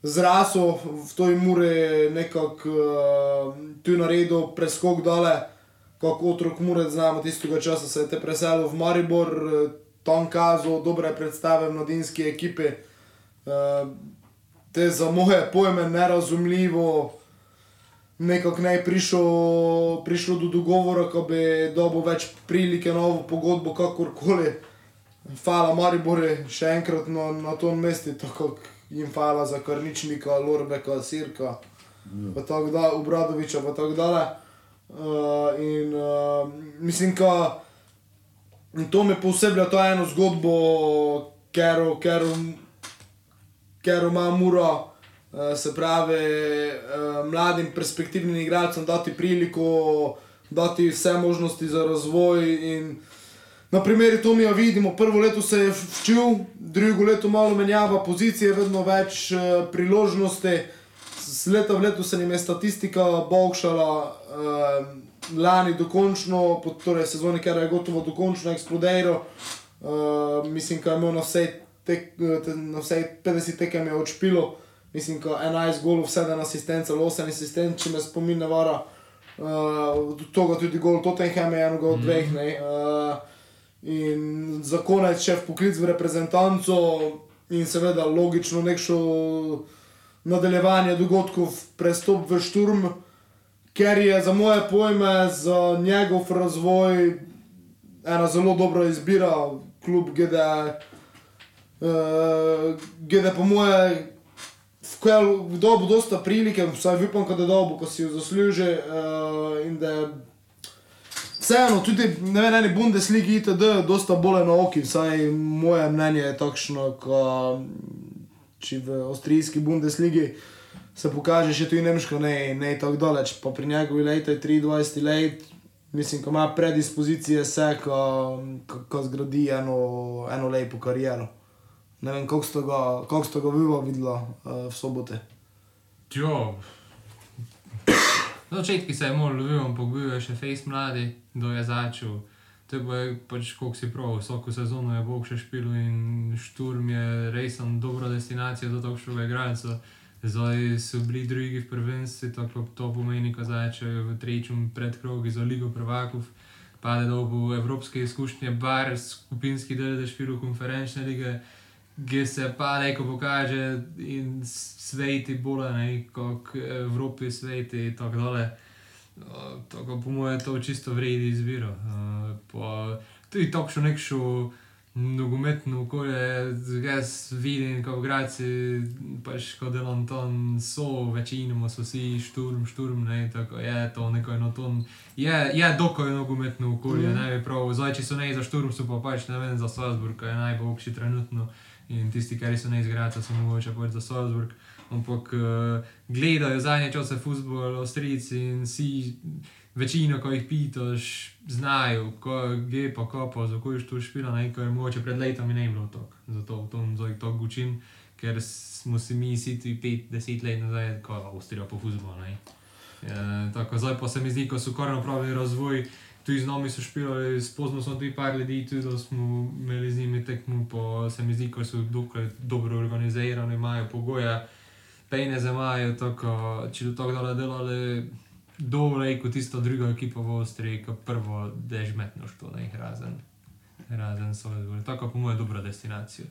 zrasel v toj muri, nekako uh, tu naredil preskok dole, kot otrok Murec, znamo tistega časa se je te preselil v Maribor, eh, tam kazal dobre predstave v mladinski ekipi. Uh, te za moje pojme nerazumljivo, nekako ne je prišlo, prišlo do dogovora, ko bi dobil več prilike, novo pogodbo, kakorkoli. Hvala Maribore, še enkrat na, na tom mestu, tako jim hvala za Karničnika, Lorbeka, Sirka, pa tako da, Obradoviča, pa tako dalje. Uh, in uh, mislim, da to mi posebej to eno zgodbo, ker, ker, ker ima Mura, uh, se pravi, uh, mladim perspektivnim igralcem dati priliko, dati vse možnosti za razvoj. In, Na primeru Tomija vidimo, prvo leto se je včil, drugo leto malo menjava pozicije, vedno več uh, priložnosti. Z leta v leto se jim je statistika bogšala, uh, lani dokončno, po torej sezoni, ker je gotovo dokončno eksplodiral. Uh, mislim, da je imel na vsej, tek, te, na vsej 50 tekem je odšpilo, mislim, da 11 golov, 7 asistence, 8 asistent, če me spomin ne vara. Uh, toga tudi gol Tottenham je enega od dveh. Ne, uh, In za konec še v poklic v reprezentanco, in seveda logično nekšno nadaljevanje dogodkov, prestop v šturm, ker je za moje pojme, za njegov razvoj ena zelo dobra izbira, kljub GD. Uh, GD po moje, v dobu dosta prilike, vsaj upam, da je dobo, ko si jo zasluži uh, in da je Vseeno, tudi ne vem, eni Bundesligi itd. dosta bolj na oki, vsaj moje mnenje je takšno, ko če v avstrijski Bundesligi se pokaže še tudi nemško, ne, ne tako daleč, pa pri njegovi leti 23 let, mislim, ko ima predispozicije vse, ko, ko, ko zgradi eno, eno lepo kariero. Ne vem, koliko ste ga, ste ga videla uh, v sobote. Jo. Na začetku se je moral loviti, ampak bil je še fejs mladi, do je začel. To je bilo pač, koliko si prav, vsako sezono je Bog še špil in šturm je resen dobra destinacija za takšnega igralca. Zdaj so bili drugi v prvenstvu, tako to pomeni, ko začnejo v tretjem predkrogu za Ligo prvakov, pade do bo evropske izkušnje, bar skupinski del za špil konferenčne lige, ki se pa neko pokaže in sveti bolj, kot Evropi sveti in tako dalje. Uh, tako po mojem je to čisto vredi izbiro. Uh, pa tudi takšno nekšo nogometno okolje, jaz vidim, kot igrači, pač kot Delanton so, večinoma so vsi šturm, šturm, ne, tako je to neko enoton. Je, je dokaj nogometno okolje, mm. ne, prav, zdaj, če so ne za šturm, so pa pač, ne vem, za Salzburg, ki je najboljši trenutno. In tisti, ki so ne izgrajali, so mogoče pač za Salzburg. Ampak uh, gledajo zadnje čase futbol, Avstrijci in vsi, večino, ko jih pitaš, znajo, ko je pa kopo, za ko je to špila, nekaj je mogoče pred letom ne bilo tako. Zato v tom zdaj to učim, ker smo si mi siti 5-10 let nazaj, ko Avstrija po futbolu. E, tako zdaj pa se mi zdi, ko so kar napravili razvoj. Tudi z nami so špijali, spoznali smo tudi par ljudi, tudi da smo imeli z njimi tekmo, pa se mi zdi, da so dokaj dobro organizirani, imajo pogoje, pejne zemajo, tako, če do tako dale delali, dole kot tisto drugo ekipo v Avstriji, kot prvo dežmetno što, ne razen. Razen Salzburg. Tako po mojem dobra destinacija.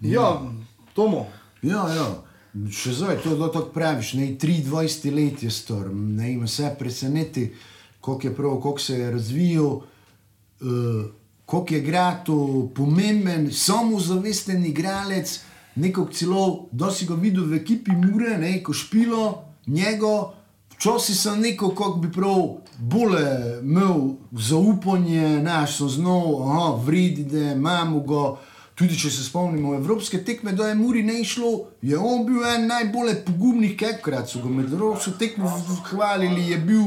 Ja, Tomo. Ja, ja. Še zdaj, to je tako praviš, ne 23 let je star, ne ima vse preseneti, koliko je prav, koliko se je razvijal, uh, koliko je grato pomemben, samozavesten igralec, neko celo, da si ga videl v ekipi Mure, neko špilo, njego, včasih sem neko, kako bi prav bolje imel zaupanje, naš sem znal, aha, vridi, da imamo ga. Tudi če se spomnimo evropske tekme, da je Muri ne išlo, je on bil en najbolj pogumnih kekrat, so ga med evropsko tekmo hvalili, je bil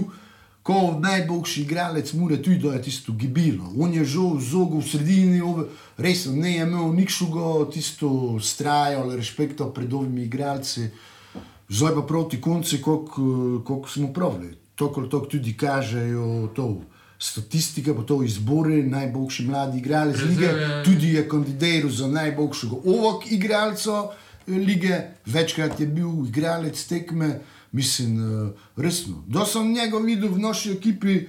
kot najboljši igralec Mure, tudi da je tisto gibilo. On je žal zogo v sredini, res ne je imel nikšugo tisto strajo ali respekta pred ovimi igralci. Zdaj pa proti koncu, koliko smo pravili. To, kar to tudi kažejo, to statistike, pa to izbori najboljši mladi igralec lige, tudi je kandidiral za najboljšega ovok igralca lige, večkrat je bil igralec tekme, mislim, eh, resno. Da sem njega videl v naši ekipi,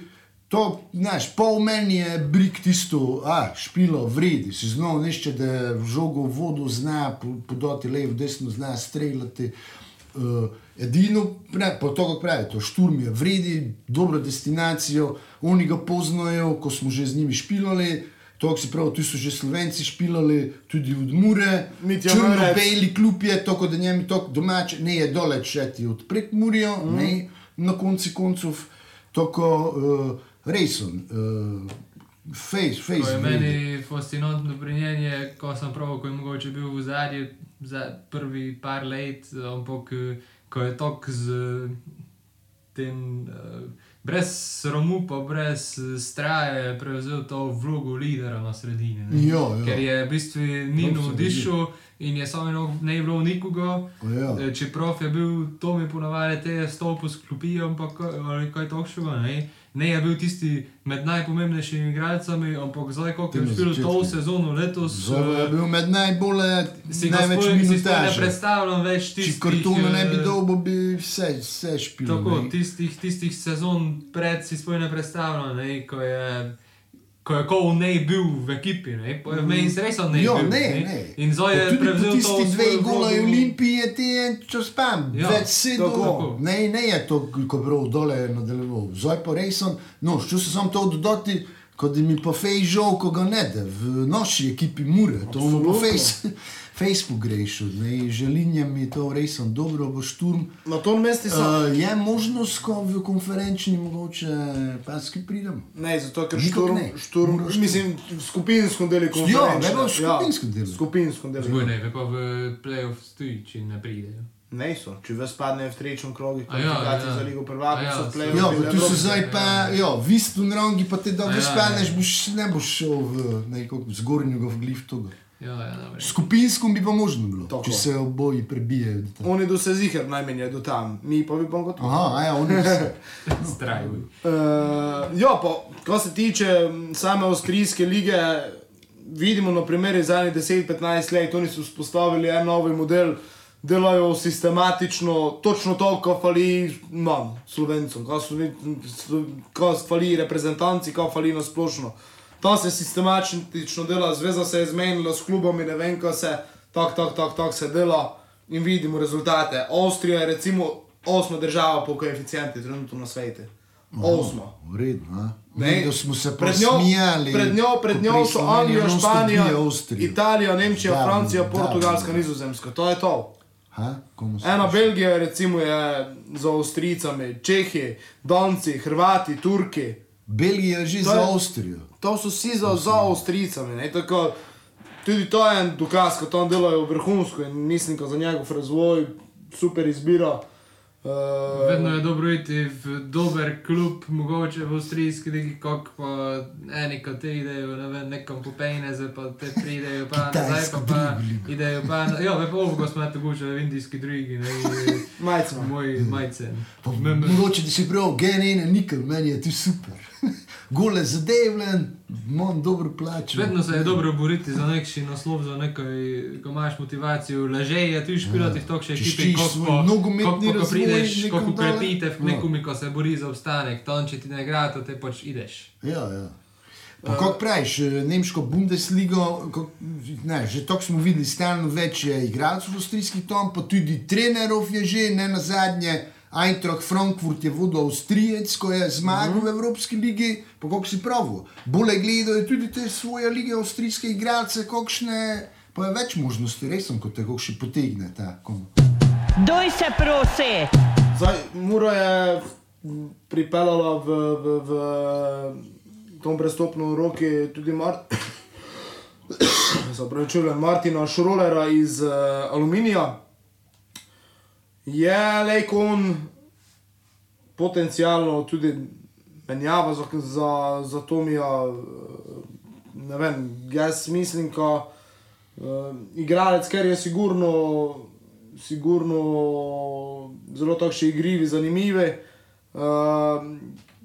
to, znaš, pol meni je brik tisto, a, špilo, vredi, si znal nešče, da v žogo v vodu zna, podati levo, desno zna streljati. Uh, edino, ne, pa to, kako pravi, to šturm je vredi, dobro destinacijo, oni ga poznajo, ko smo že z njimi špilali. To, si pravi, tu so že slovenci špilali, tudi od Mure. Mitja Črno Marec. beli klub je, tako da njemi to domače, ne je dole četi od prek Murijo, mm. ne na konci koncev, tako uh, resen, uh, face, face. To je meni fascinantno pri njej, je, ko sem prav, ko je mogoče bil v zadnji, za prvi par let, ampak eh, ko je tok z eh, tem, uh, brez sramu, pa brez eh, straje, prevzel to vlogo lidera na sredini. Ja, ja. Ker je v bistvu ni Prav se navdišel in je samo ne bilo nikoga. Ja. Eh, Čeprav je bil to mi ponavadi te stopil s klopi, ampak ali kaj takšnega. Ne? je bil tisti med najpomembnejšimi igralci, ampak zdaj, ko je špil to začetku. sezono letos, Zelo je eh, bil med najbolj, si ga največ sploh ne predstavljam več Če tistih. kartona ne bi eh, dobil, bi vse, vse špil. Tako, tistih, tistih sezon pred si sploh ne predstavljam, ne, ko je. Ko je Kov ne bil v ekipi, ne, po- meni se res ne Jo, bil. ne, ne. In zdaj je prevzel to tisti dve svojo gola vlogo- Olimpije, ti je čas pam, Ja, več sedem. tako. Ne, ne je to, ko prav dole nadaljeval. Zdaj pa res sem, no, šel sem samo to dodati, kot da mi pa fej žal, ko ga ne da, v naši ekipi mure, to mu po Absolutno. Face, Facebook greš, ne, želinjem je to res sem dobro, bo šturm. Na tom mestu sem. Uh, je možnost, ko v konferenčni mogoče paski pridem? Ne, zato ker šturm, ne. šturm, Mora šturm. mislim, skupinsko deli Ja, konferenčne. ne bo skupinsko delo. Skupinsko deli. Zgoj ne, ve pa v playoff stoji, če ne pridejo. Ne so, če vas padne v trečjem krogu, ja, kvalifikacij ja. za Ligo prvakov, A ja, so so- play-offi. Ja, tu so zdaj pa, ja, v istu rangi, pa te dobro Ja, ja, spaneš, ja. boš, ne boš šel v neko zgornjega v glif toga. Ja, ja. Skupinsko bi pa možno bilo, Tako. če se oboji tam. Oni do se zihar najmenje do tam, mi pa bi pa gotovo. Aha, ja, oni so. Strajuj. Uh, ja, pa, kar se tiče same avstrijske lige, vidimo na primeru zadnjih 10-15 let, oni so vzpostavili en novi model, delajo sistematično, točno to, kar fali nam, slovencem, kar so kar fali reprezentanci, kar fali na splošno. To se sistematično dela, zveza se je zmenila s klubom in ne vem, kaj se tako, tako, tako tak se dela in vidimo rezultate. Avstrija je recimo osma država po koeficienti trenutno na svetu. Osma. Vredno? Ne, smo se pred njo, posmijali. pred njo, pred njo so Anglija, Španija. Italija, Nemčija, Da, Francija, da, Portugalska, da. Nizozemska. To je to. Ha? Ena? Belgija recimo je za Avstrijcami, Čehi, Danci, Hrvati, Turki. Belgija je že To za Avstrijo. To so vsi za, za Avstrijcami. ne, tako, Tudi to je en dokaz, ko tam delajo vrhunsko in mislim, da za njegov razvoj super izbira. Uh, Vedno je dobro iti v dober klub, mogoče v avstrijski ligi, kot pa eni, ko te idejo, ne vem, nekam po pejneze, pa te pridejo, pa nazaj, pa, pa idejo, pa na- ja, ve pa ovo, ko smo tako že v indijski drugi, ne, Majcma. moj majcen. Pa Mogoče da si prav, gen ene nikar, meni je tu super. Gole zadevljen, imam dobro plačo. Vedno se je dobro boriti za neki naslov, za nekaj, ko imaš motivacijo, leže je tu špilati v tokše Čistiš ekipe, ko svoj ko- nogometni ko- prideš, ko ukrepite v Ja. nekomi, ko se bori za obstanek, tam če ti ne igra, to te pač ideš. Ja, ja. Pa kako praviš, eh, nemško Bundesligo, kako- ne, že tako smo videli, stalno več je igralcev v avstrijskih tom, pa tudi trenerov je že, ne na zadnje. Eintracht Frankfurt je vodil Avstrijec, ko je zmagal v Evropski ligi, pa kako si pravi. Bolje gledajo tudi te svoje lige, avstrijske igralce, kakšne, pa je več možnosti, res sem, kot te kako še potegne ta kom. Doj se prosi! Zdaj, Mura je pripeljala v, v, v tom prestopno roki tudi Mart se opravičujem, Martina Šrolera iz uh, Aluminija. Je Lejkon potencialno tudi menjava za, za, za Tomija, eh, ne vem, jaz mislim, da uh, igralec, ker je sigurno, sigurno zelo takšni igrivi, zanimivi. Uh,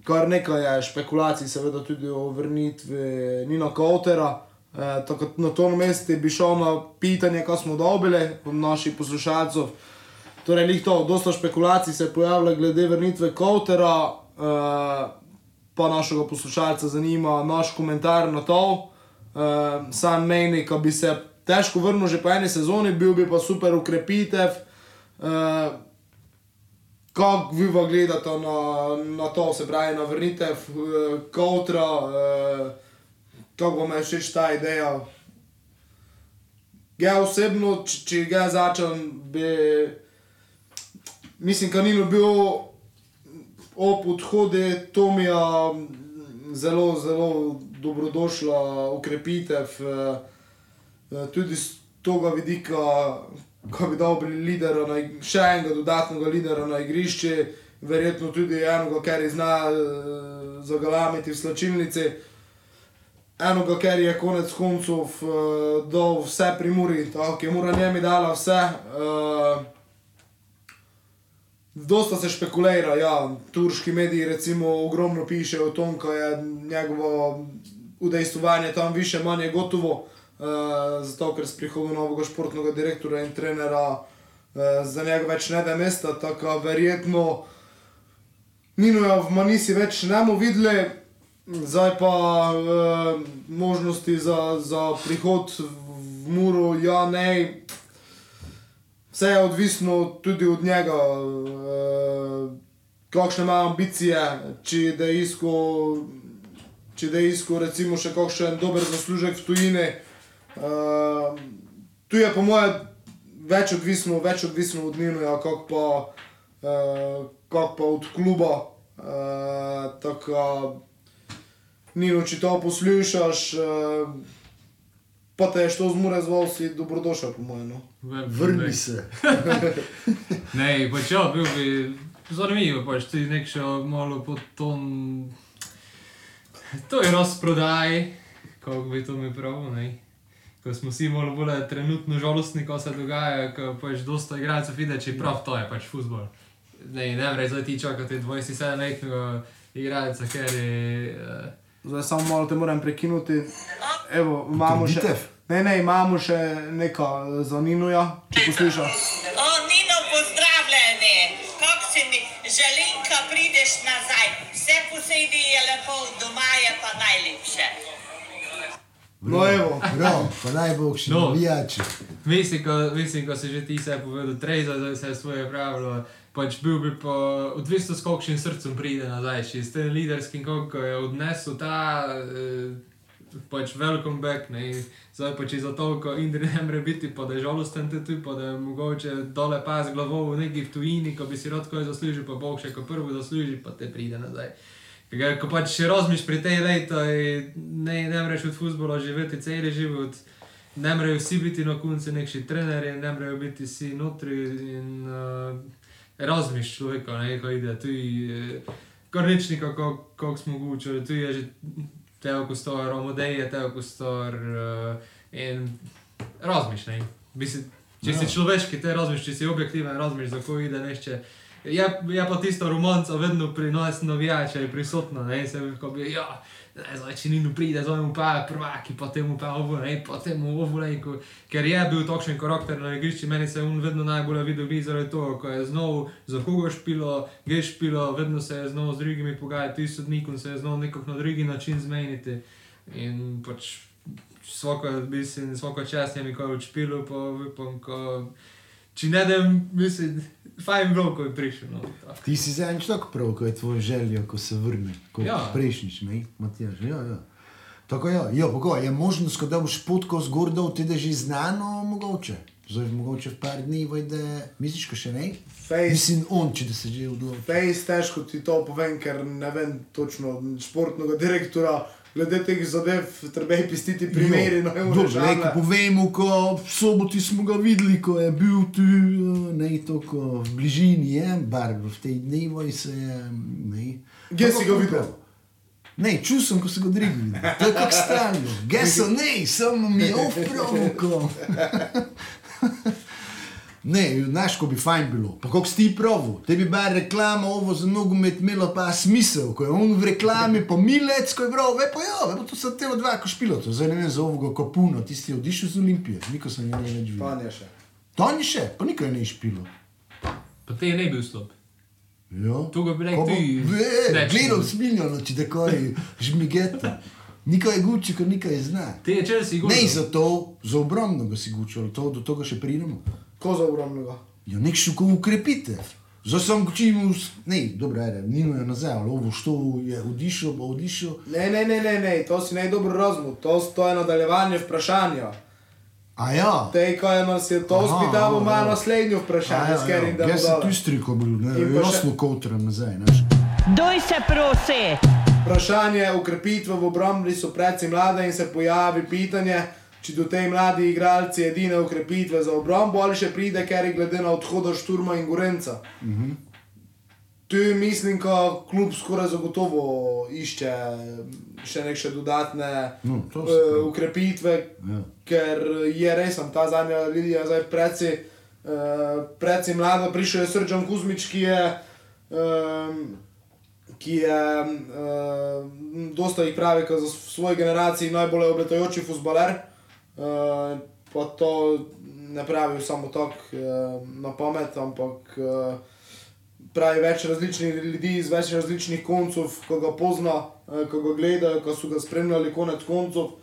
kar nekaj je špekulacij, seveda tudi o vrnitvi Nina Kautera. Eh, tako na to mesto bi šel na pitanje, kaj smo dobili od naših poslušalcev. Torej, lih to, dosta špekulacij se je pojavilo glede vrnitve Kautera, eh, pa našega poslušalca zanima naš komentar na to. Eh, sam meni, da bi se težko vrnil že po eni sezoni, bil bi pa super ukrepitev. Eh, Kako vi pa gledate na, na to, se pravi, na vrnitev uh, Kautra, uh, kako vam je všeč ta ideja? Ja, osebno, če, če ga začnem, bi, mislim, da ni bil ob odhodu Tomija zelo, zelo dobrodošla ukrepitev, uh, tudi z tega vidika, ko bi na, ig- še enega dodatnega lidera na igrišče, verjetno tudi enega, ker zna uh, zagalamiti v slačilnici. Enoga, ker je konec koncev uh, dal vse pri Muri, tako je Mura njemi dala vse. Uh, Dosta se špekulira, ja, turški mediji recimo ogromno pišejo o tom, da je njegovo udejstvovanje tam više manje gotovo, uh, zato ker s prihodom novega športnega direktora in trenera uh, za njega več ne da mesta, tako verjetno Ninoja v Manisi več ne bomo videli, zdaj pa uh, možnosti za, za prihod v Muro, ja, ne. Vse je odvisno tudi od njega, uh, kakšne ima ambicije, če dejansko, če dejansko recimo še kakšen dober zaslužek v tujini. Uh, tu je po mojem več odvisno, več odvisno od Ninoja, kako pa, uh, kak pa od kluba. Uh, tako da, Nino, če to poslušaš, uh, pa te je što zmore zval, si dobrodošel, po mojem. No. Vrni se. Ne, pač ja, bil bi zanimivo, pač ti nek še malo pod ton. To je razprodaj, kako bi to mi pravil, ne. Ko smo vsi malo bolj trenutno žalostni, ko se dogaja, ko pač dosta igralcev vidi, čeprav to je pač futbol. Ne, ne vem, zdaj ti čakate 27-letnega igralca, ker je... Uh, Zdaj samo malo te moram prekinuti. Evo, imamo še, ne, ne, imamo še nekaj za Ninuja, če poslušaš. O, Nino, pozdravljeni. Kako si mi, želinka, prideš nazaj. Vse posedi je lepo, doma je pa najlepše. No, evo. Prav, pa naj bo še No. navijači. Mislim, ko, mislim, ko si že ti se povedal, Trejza, da se je svoje pravilo. Pač bil bi pa odvisno s kakšnim srcem pride nazaj, če s tem liderskim, kako je odnesel ta eh, pač welcome back, ne. Zdaj pa če za toliko Indri ne more biti, pa da je žalosten tudi, pa da je mogoče dole pas glavo v neki tujini, ko bi si rad kaj zaslužil, pa Bog še ko prvo zasluži, pa te pride nazaj. Ker ko pač še razmišljaš pri tej leti, ne, ne moreš od futbola živeti cel život. Ne morejo vsi biti na koncu neki trenerji, ne morejo biti vsi notri in uh, razmišljaš človeka, ne ko ide. Tu je kar ničnika, kako smo govorili, tu je že teo kostor, Romodeje, teo kostor uh, in razmišljaj. Če si Ja. človeški, te razmišljaš, če si objektiven, razmišljaš, za ko ide nešče. Je, je pa tisto romanco vedno pri nas navijača je prisotno, ne, se mi kot bi, ja, zdaj če Nino pride, zdaj mu pa prvaki, potem mu pa ovo, ne, potem mu ovo, ne, ko, ker je bil takšen karakter na igrišču, meni se je on vedno najbolj videl glih zaradi toho, ko je znov za koga špilo, ge špilo, vedno se je znov z drugimi pogajati, ti sodnikom se je znov nekako na drugi način zmeniti. In pač svako, mislim, svako čast je mi ko je odšpilo, pa upam, ko, če ne da, mislim, fajn bi bilo, ko je prišel, no, to. Ti si zadnjič tako prav, ko je tvoja želja, ko se vrne, kot Ja. prejšnjič, ne, Matjaž. Ja, ja. Tako ja, ja poko, je možnost, da boš potko zgordal, ti da že znano, mogoče. Zdaj, mogoče v par dni, vajde, misliš, ko še ne? Fejs. Mislim, on, če da se že odloči. Fejs težko ti to povem, ker ne vem točno športnega direktora. Glede teh zadev, treba je pistiti primeri, no, Dobro, povemo, ko v soboti smo ga videli, ko je bil tu, ne tako v bližini, je, bar v tej dnevi se je, ne. Kje si ga videl? Ne, čutil sem, ko se ga drigli. To je kot stalno. Geso, ne, samo mi je opravko. Ne, znaš, ko bi fajn bilo. Pa kako si ti pravi, tebi bar reklama ovo za nogomet imelo pa smisel, ko je on v reklami, pa milec, ko je bral, ve pa ja, ve pa to so te dva, ko špilo to, zdaj ne vem za ovoga kopuno, tisti je odišel z Olimpije, niko sem njega več videl. Panje še. To ni še, pa nikaj ne je špilo. Pa te je ne bil stop. Ja. To ga bi rekel Ko ti, Ve, Gledal ne. smiljano, če takoj žmigeta. Nikaj je guči, ko nikaj zna. Te je Chelsea gol. Ne za to, za obrambno ga si gučil, to, do tega še pridemo. Ko za ogromnega? Ja, nek šuko ukrepite. Zdaj sem kučil, ne, dobro, ajde, nino je nazaj, ali ovo što je odišel, bo odišel. Ne, ne, ne, ne, ne, to si najdobro razumel, to, to je nadaljevanje vprašanja. A ja. Tej, ko je nas je to spitalo, ima ja. naslednjo vprašanje, ja, s katerim da ja. Jaz sem tu striko bil, ne, jasno kotram nazaj, znaš. Doj se prosi. Vprašanje ukrepitve v obrambni so predvsej mlade in se pojavi pitanje, če do tej mladi igralci edine ukrepitve za obrambo ali še pride, ker je glede na odhoda Šturma in Gorenca. Mm -hmm. Tu mislim, da klub skoraj zagotovo išče še neke dodatne No, uh, se- ukrepitve, Ja. ker je res, ta zadnja linija zdaj predvsej, uh, mlada, prišel je Srđan Kuzmič, ki je, um, ki je, uh, dosta jih pravi, da za svoji generaciji najbolj obletajoči futbaler, uh, pa to ne pravi samo tako uh, na pamet, ampak uh, pravi več različnih ljudi iz več različnih koncev, ko ga pozna, eh, ko ga gledajo, ko so ga spremljali konec koncev.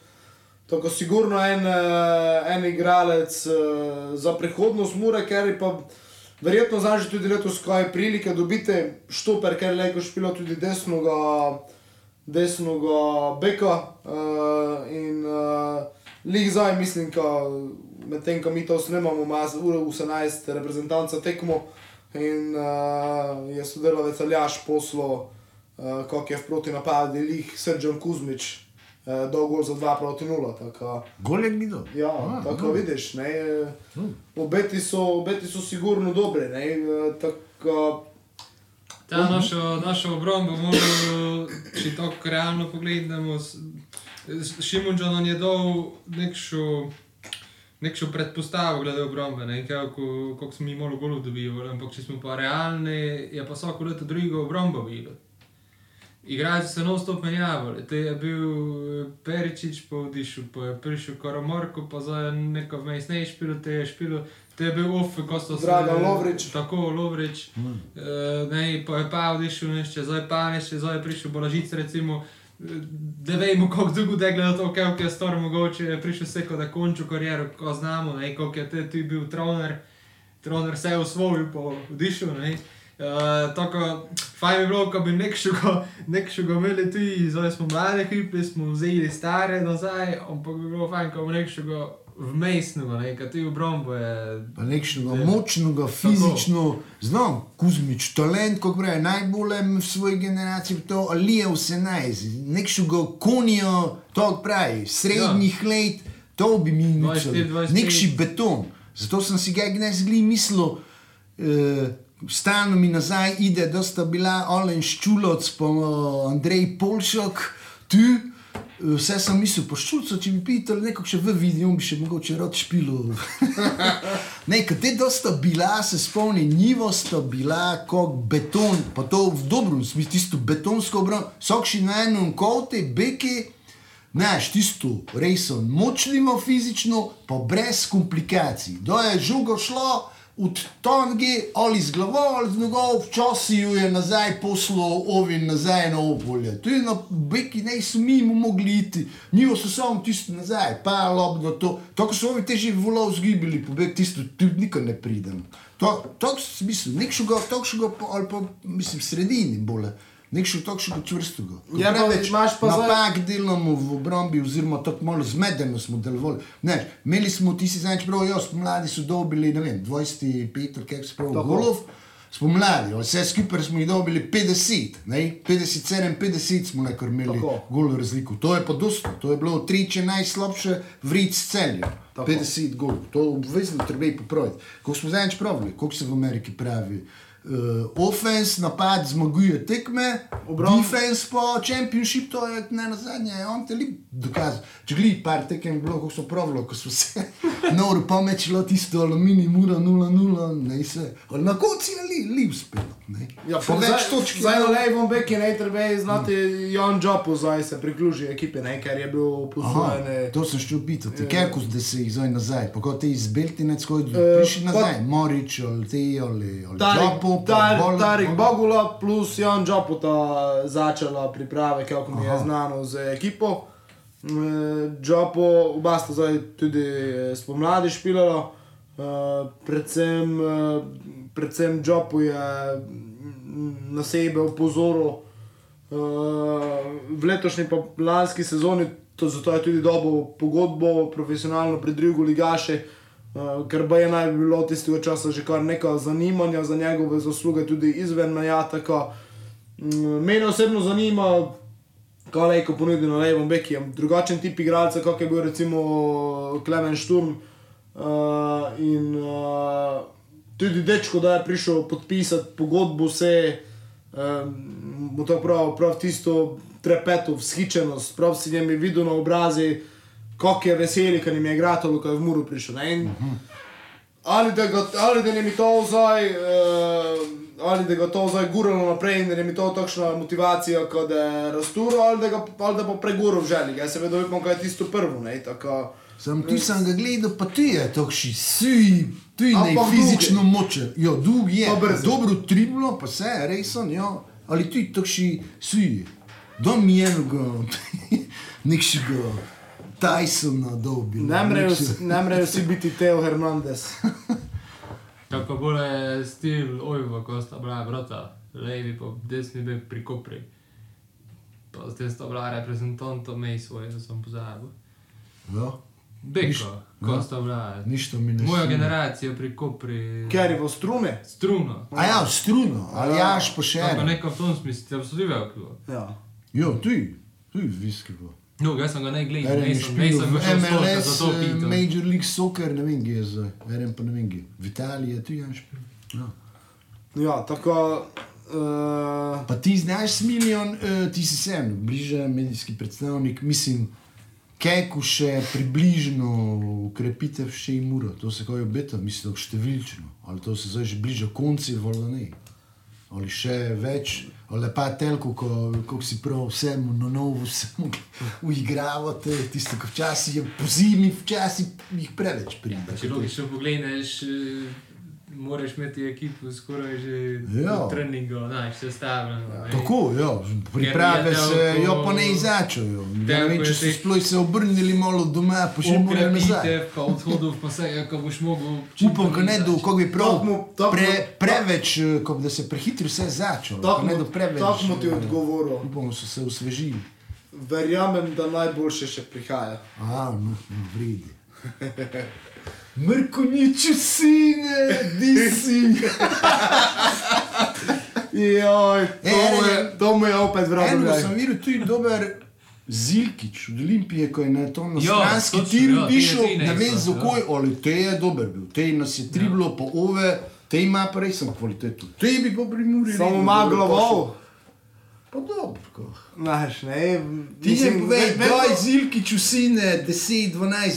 Tako sigurno en, eh, en igralec eh, za prihodnost mora, ker je pa verjetno znaš tudi letos, ko je prilike dobiti štoper, ker je leko špilo tudi desnoga, desnoga beka uh, in uh, lig zdaj mislim, da medtem ko mi to snemamo, ima uro 18 reprezentanca tekmo in uh, je sodelavec Aljaš poslo, uh, kako je v proti napadi lih Srđan Kuzmič, uh, dal gol za 2 proti 0. Tako, Gol je gledal. Ja, A, tako no. vidiš, ne, obeti, so, obeti so sigurno dobri. Ne, eh, tako, Ta našo, našo obrambo moramo, če tako realno pogledamo, Šimunčan nam je dal nekšo, nekšo predpostavo glede obrambe, ne, kako, kako smo mi malo golov dobivali, ampak če smo pa realni, je pa vsako leto drugo obrambo bilo. Igralci se non stop menjavali, te je bil Peričič, pa odišel, pa je prišel Karamarko, pa je neko vmes ne špilo, te je špilo, te je bil off, ko so Dragan Lovrič. Tako, Lovrič. Mm. Uh, ne, pa je pa odišel nešče, zdaj pa nešče, zdaj je prišel Bolažic, recimo. Da vemo, kako dolgo da gleda to, kako je star mogoče, je prišel seko, da konču kariero, ko znamo, ne, koliko je te tu bil troner, troner se je usvojil, pa odišel, ne. Uh, tako, fajn bi bilo, ko bi nekšega, nekšega imeli tu, zdaj smo mlade ekipe, smo vzeli stare nazaj, ampak bi bilo fajn, ko bi nekšega vmesnega, ne, kaj ti v brombo je. Pa nekšnega močnega, fizično, znam, Kuzmič, talent, kot pravi, najbolj v svoji generaciji, to ali je vse naj, nekšnega konja, to pravi, srednjih ja. let, to bi mi 24, mislili, 25. nekši beton. Zato sem si ga gnes gli mislil, eh, stalno mi nazaj ide, da sta bila Olen Ščuloc, pa eh, Andrej Polšok, tu. Vse sem mislil, poščulco, če bi pitali, neko še v vidijo, bi še mogoče rad špilo. Ne, kad te dosta bila, se spomni, njivo sta bila kot beton, pa to v dobrem smislu, tisto betonsko obrambo, sokši na enem kote, beki, znaš, tisto resno, močljivo fizično, pa brez komplikacij. Do je žugo šlo, od tongi, ali z glavo, ali z nogo, včasih ju je nazaj poslal ovin nazaj na opolje. Tu je na beki, ne so mimo mogli iti, njivo so samo tisto nazaj, pa lobno to. To, ko so ovi teži volov zgibili, pobeg tisto, tu nikar ne pridem. To, to smisel, nekšega, tokšega, ali pa, mislim, sredini bole. Nekšega tokšega čvrstega. Ko Ja, pa preveč imaš pa zdaj- napak delamo v obrambi, oziroma tako malo zmedeno smo delovali. Ne, imeli smo, ti si znaš prav, jaz, mladi so dobili, ne vem, 25, kako se pravi, Tako. golov. Spomladi, vse skupaj smo jih dobili 50, ne? 57, 50 smo nekaj imeli Tako. golo razliko. To je pa dosto, to je bilo triče najslabše vric celja. Tako. 50 golov, to obvezno treba je popraviti. Ko smo zadnjič pravili, koliko se v Ameriki pravi. Uh, offense, napad zmaguje tekme, Obramb- defense pa championship, to je ne na zadnje, on te li dokazal. Če gledaj, par tekem je bilo, ko so pravilo, ko so se noro pomečilo tisto aluminij, mura 0-0, ne se, ali na konci je li, li uspelo. Ne. Ja, po več točk. Zdaj na levom beki ne treba znati, Jan Džopu zdaj se priključi ekipi, ne, ker je bil Aha, poslojen. to sem šel pitati, kako zdaj se jih zdaj nazaj, pa kot te iz Beltinec, ko Eh, prišli pa- nazaj, Morič ali, Tarik, Džapo, pa Tar, bolj- Tarik Bogula plus Jan Džaputa začela priprave, kako mi je Aha. znano z ekipo. Džapo, oba sta zdaj tudi eh, spomladi špilala, Eh, predvsem, eh, predvsem Džapu je mm, na sebe opozoril v letošnji pa lanski sezoni, to zato je tudi dobil pogodbo profesionalno pri drugu ligaše. Uh, ker pa je naj bi bilo tistega časa že kar nekaj zanimanja za njegove zasluge, tudi izven meja. Tako, mm, mene osebno zanima, kaj je ko ponudi na levom beki. Je drugačen tip igralca, kot je bil recimo Klemen Šturm. Uh, in uh, tudi dečko, da je prišel podpisati pogodbo, um, mu to prav, prav tisto trepeto, vzhičenost, prav si jim je videl na obrazi, kako je veseli, ker jim je igratelj, ko je v Muru prišel. ne, In, ali da, ga, ali da je mi to zdaj, uh, ali da ga to zdaj guralo naprej in da je mi to takšna motivacija, kot je rasturo, ali da, ga, ali da bo preguril v želji. Jaz seveda upam, kaj je tisto prvo. Ne, tako, Sam ti sem ga gledal, pa ti je takšni, si, ti ne Ampak fizično močen. Ja, dolg je, Pa dobro triblo, pa vse, resen, ja. Ali ti takšni, si, do mjenega, nekšega Tysona dobi. Ne morejo vsi- biti Teo Hernandez. Kako bolj je stil Ojva, ko sta bila vrata, levi pa desni bek pri Kopri. Pa zdaj sta bila reprezentanto mej svoje, da sem pozabil. Ja, Beko, ko Ja. sta bila. ništa mi ne Moja generacija pri Kopri. Ker je v strume. Struno. A ja, struno, ali jaš pa še Tako eno. neko v tom smislu, ti absolviral kdo. Ja. Jo, ti, ti viski bo. No, jaz sem ga ne gledal, je nisem, špil nisem v ga šel stolka, MLS, zato eh, pitam. Major League Soccer, ne vem, kje je zdaj. Eren pa ne vem, kje. V Italiji je tu Jan špil. Ja. ja, tako. Uh, Pa ti znaš milijon, uh, ti si sem, bliže medijski predstavnik, mislim, kaj ko še približno ukrepitev še jim ura, to se kaj obeta, mislim, številčno, ali to se zdaj že bliže konci, ali ne. Ali še več, ali pa telko, ko, ko si prav vsemu na novo, vsemu uigravate, tisto, ko včasih je po zimi, včasih jih preveč pride. Če logično pogledaš, eh, moraš imeti ekipo skoraj že Ja. v treningu, znaš, sestavljeno. ne. Tako, ja, priprave je se, jo pa ne izačajo. Ne telko vem, je če so teh- sploh se obrnili malo doma, pa še morajo nazaj. Ukrepitev, pa odhodov, pa vse, ko boš mogel. Upam, da ne do, kako bi prav, Tako mu- tako pre, preveč, eh, kot da se prehitro vse začelo. Tako ko ne mu- do preveč. tako mu ti eh, odgovoril. Upam, da so se osvežili. verjamem, da najboljše še prihaja. A, no, no vredi. Mrko nič sine, di si. Joj, to, E, je, to mu je opet vrnil. Eno sem videl tudi dober Zilkič od Olimpije, ko je na to na Ja, tir ja, te je prišel, ti ne vem isto, zakaj, ali te je dober bil, te nas je triblo po ove, te ima pa resno kvaliteto. Te bi po primuri. Samo ima glavo. Ko. Znaš, ne, Ti si mislim, povej, ve- daj vedno- zilki čusine, 10-12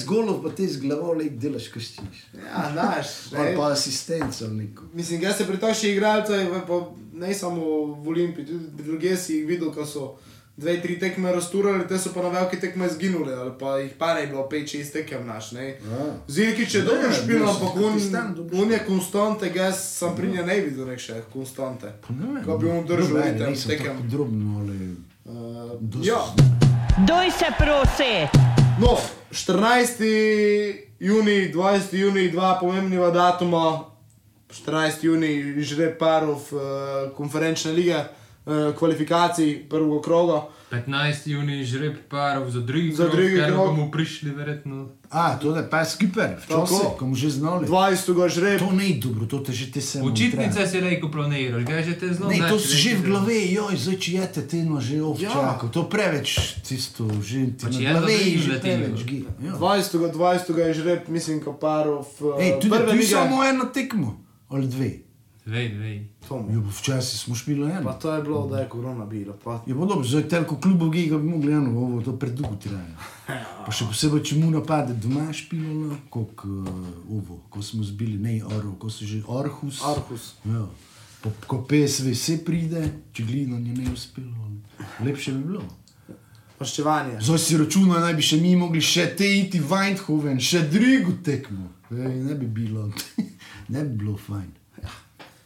golov, pa te z glavo lep delaš, kaj štiš. Ja, znaš, Ali pa asistenca ali neko. Mislim, jaz se pritoši igralce, pa ne samo v Olimpiji, tudi druge si jih videl, ko so dve, tri tekme razturali, te so pa na velike tekme zginuli, ali pa jih pa ne je bilo pet, šest tekem naš, ne. Zilkič je Ne, dobro špil, ampak on, on je konstante, jaz sem pri njej ne videl nek še konstante. Ko bi on držal ritem nisem tekem. tako Drobno, ali... Uh, dosti- ja, Doj se prosi. no, 14. juni, 20. juni, dva pomembniva datuma. 14. juni, žreb parov uh, konferenčne lige, uh, kvalifikacij prvega kroga. 15. juni žreb parov za drugi Za krog, drugi ker krog. bomo prišli verjetno. A, to je pa skiper, včasih, ko mu že znali. 20. žreb, To ni dobro, to te že te se Učitnice si rejko planiraš, ga že te zelo Ne, to si že v glavi, joj, zdaj če jete teno že ovčako, Ja. to preveč tisto, že ti Pa če na je glavi dobro, že ti preveč je. Ja. 20. 20. je žreb, mislim, ko parov. Uh, Ej, tudi lige. samo eno tekmo, ali dve. Vej. Tomu. Jo, včasih smo špili Pa eno. to je bilo, da je korona bila. Pa. Je pa dobro, zdaj telko klubov giga bi mogli eno, ovo to predugo traja. Pa še posebej, če mu napade doma špilalo, kot uh, ovo, ko smo zbili, ne Orov, ko so že Orhus. Arhus. Ja. Po, ko PSV se pride, če glino ni ne uspelo, lepše bi bilo. Maščevanje. Zdaj si računa, naj bi še mi mogli še te iti v Eindhoven, še drugo tekmo. Ej, ne bi bilo, ne bi bilo fajn.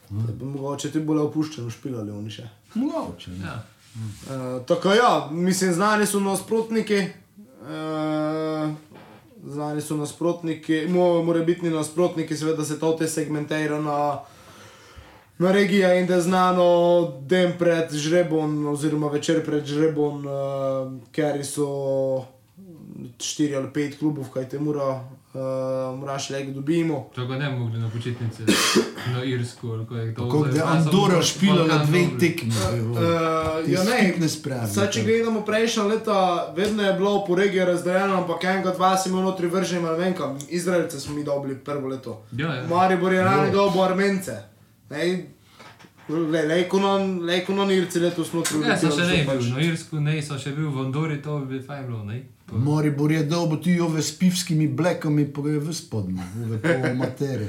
Da bi Mogoče ti bolj opuščeno špilali oni še. Mogoče. Ja. Uh, tako ja, mislim, znani so nasprotniki. Uh, znani so nasprotniki, mo, morebitni nasprotniki, seveda se to te segmentira na, na regije in da je znano dan pred žrebom, oziroma večer pred žrebom, uh, ker so štiri ali pet klubov, kaj te mora, uh, moraš le dobimo. To ga ne bi mogli na počitnice, na Irsko ali kaj. to Tako zdaj da je pa samo Andorra Balkan špilala dve dobri. tekme. Uh, ja, ne, skupne sprave, Saj, če gledamo prejšnja leta, vedno je bilo po regiji razdeljeno, ampak enega, dva si imel notri vržen, ali vem kam. Izraelce smo mi dobili prvo leto. Ja, ja. Maribor je rani dobil Armence. Ne, le, lejko non Irci letos smo notri Ja, sem še ne bil, na Irsku ne, sem še bil v Andori, to bi fajn bilo, ne? To- Moribor je dobo ti ove s pivskimi blekami, pa je v spodnji, ove pol matere.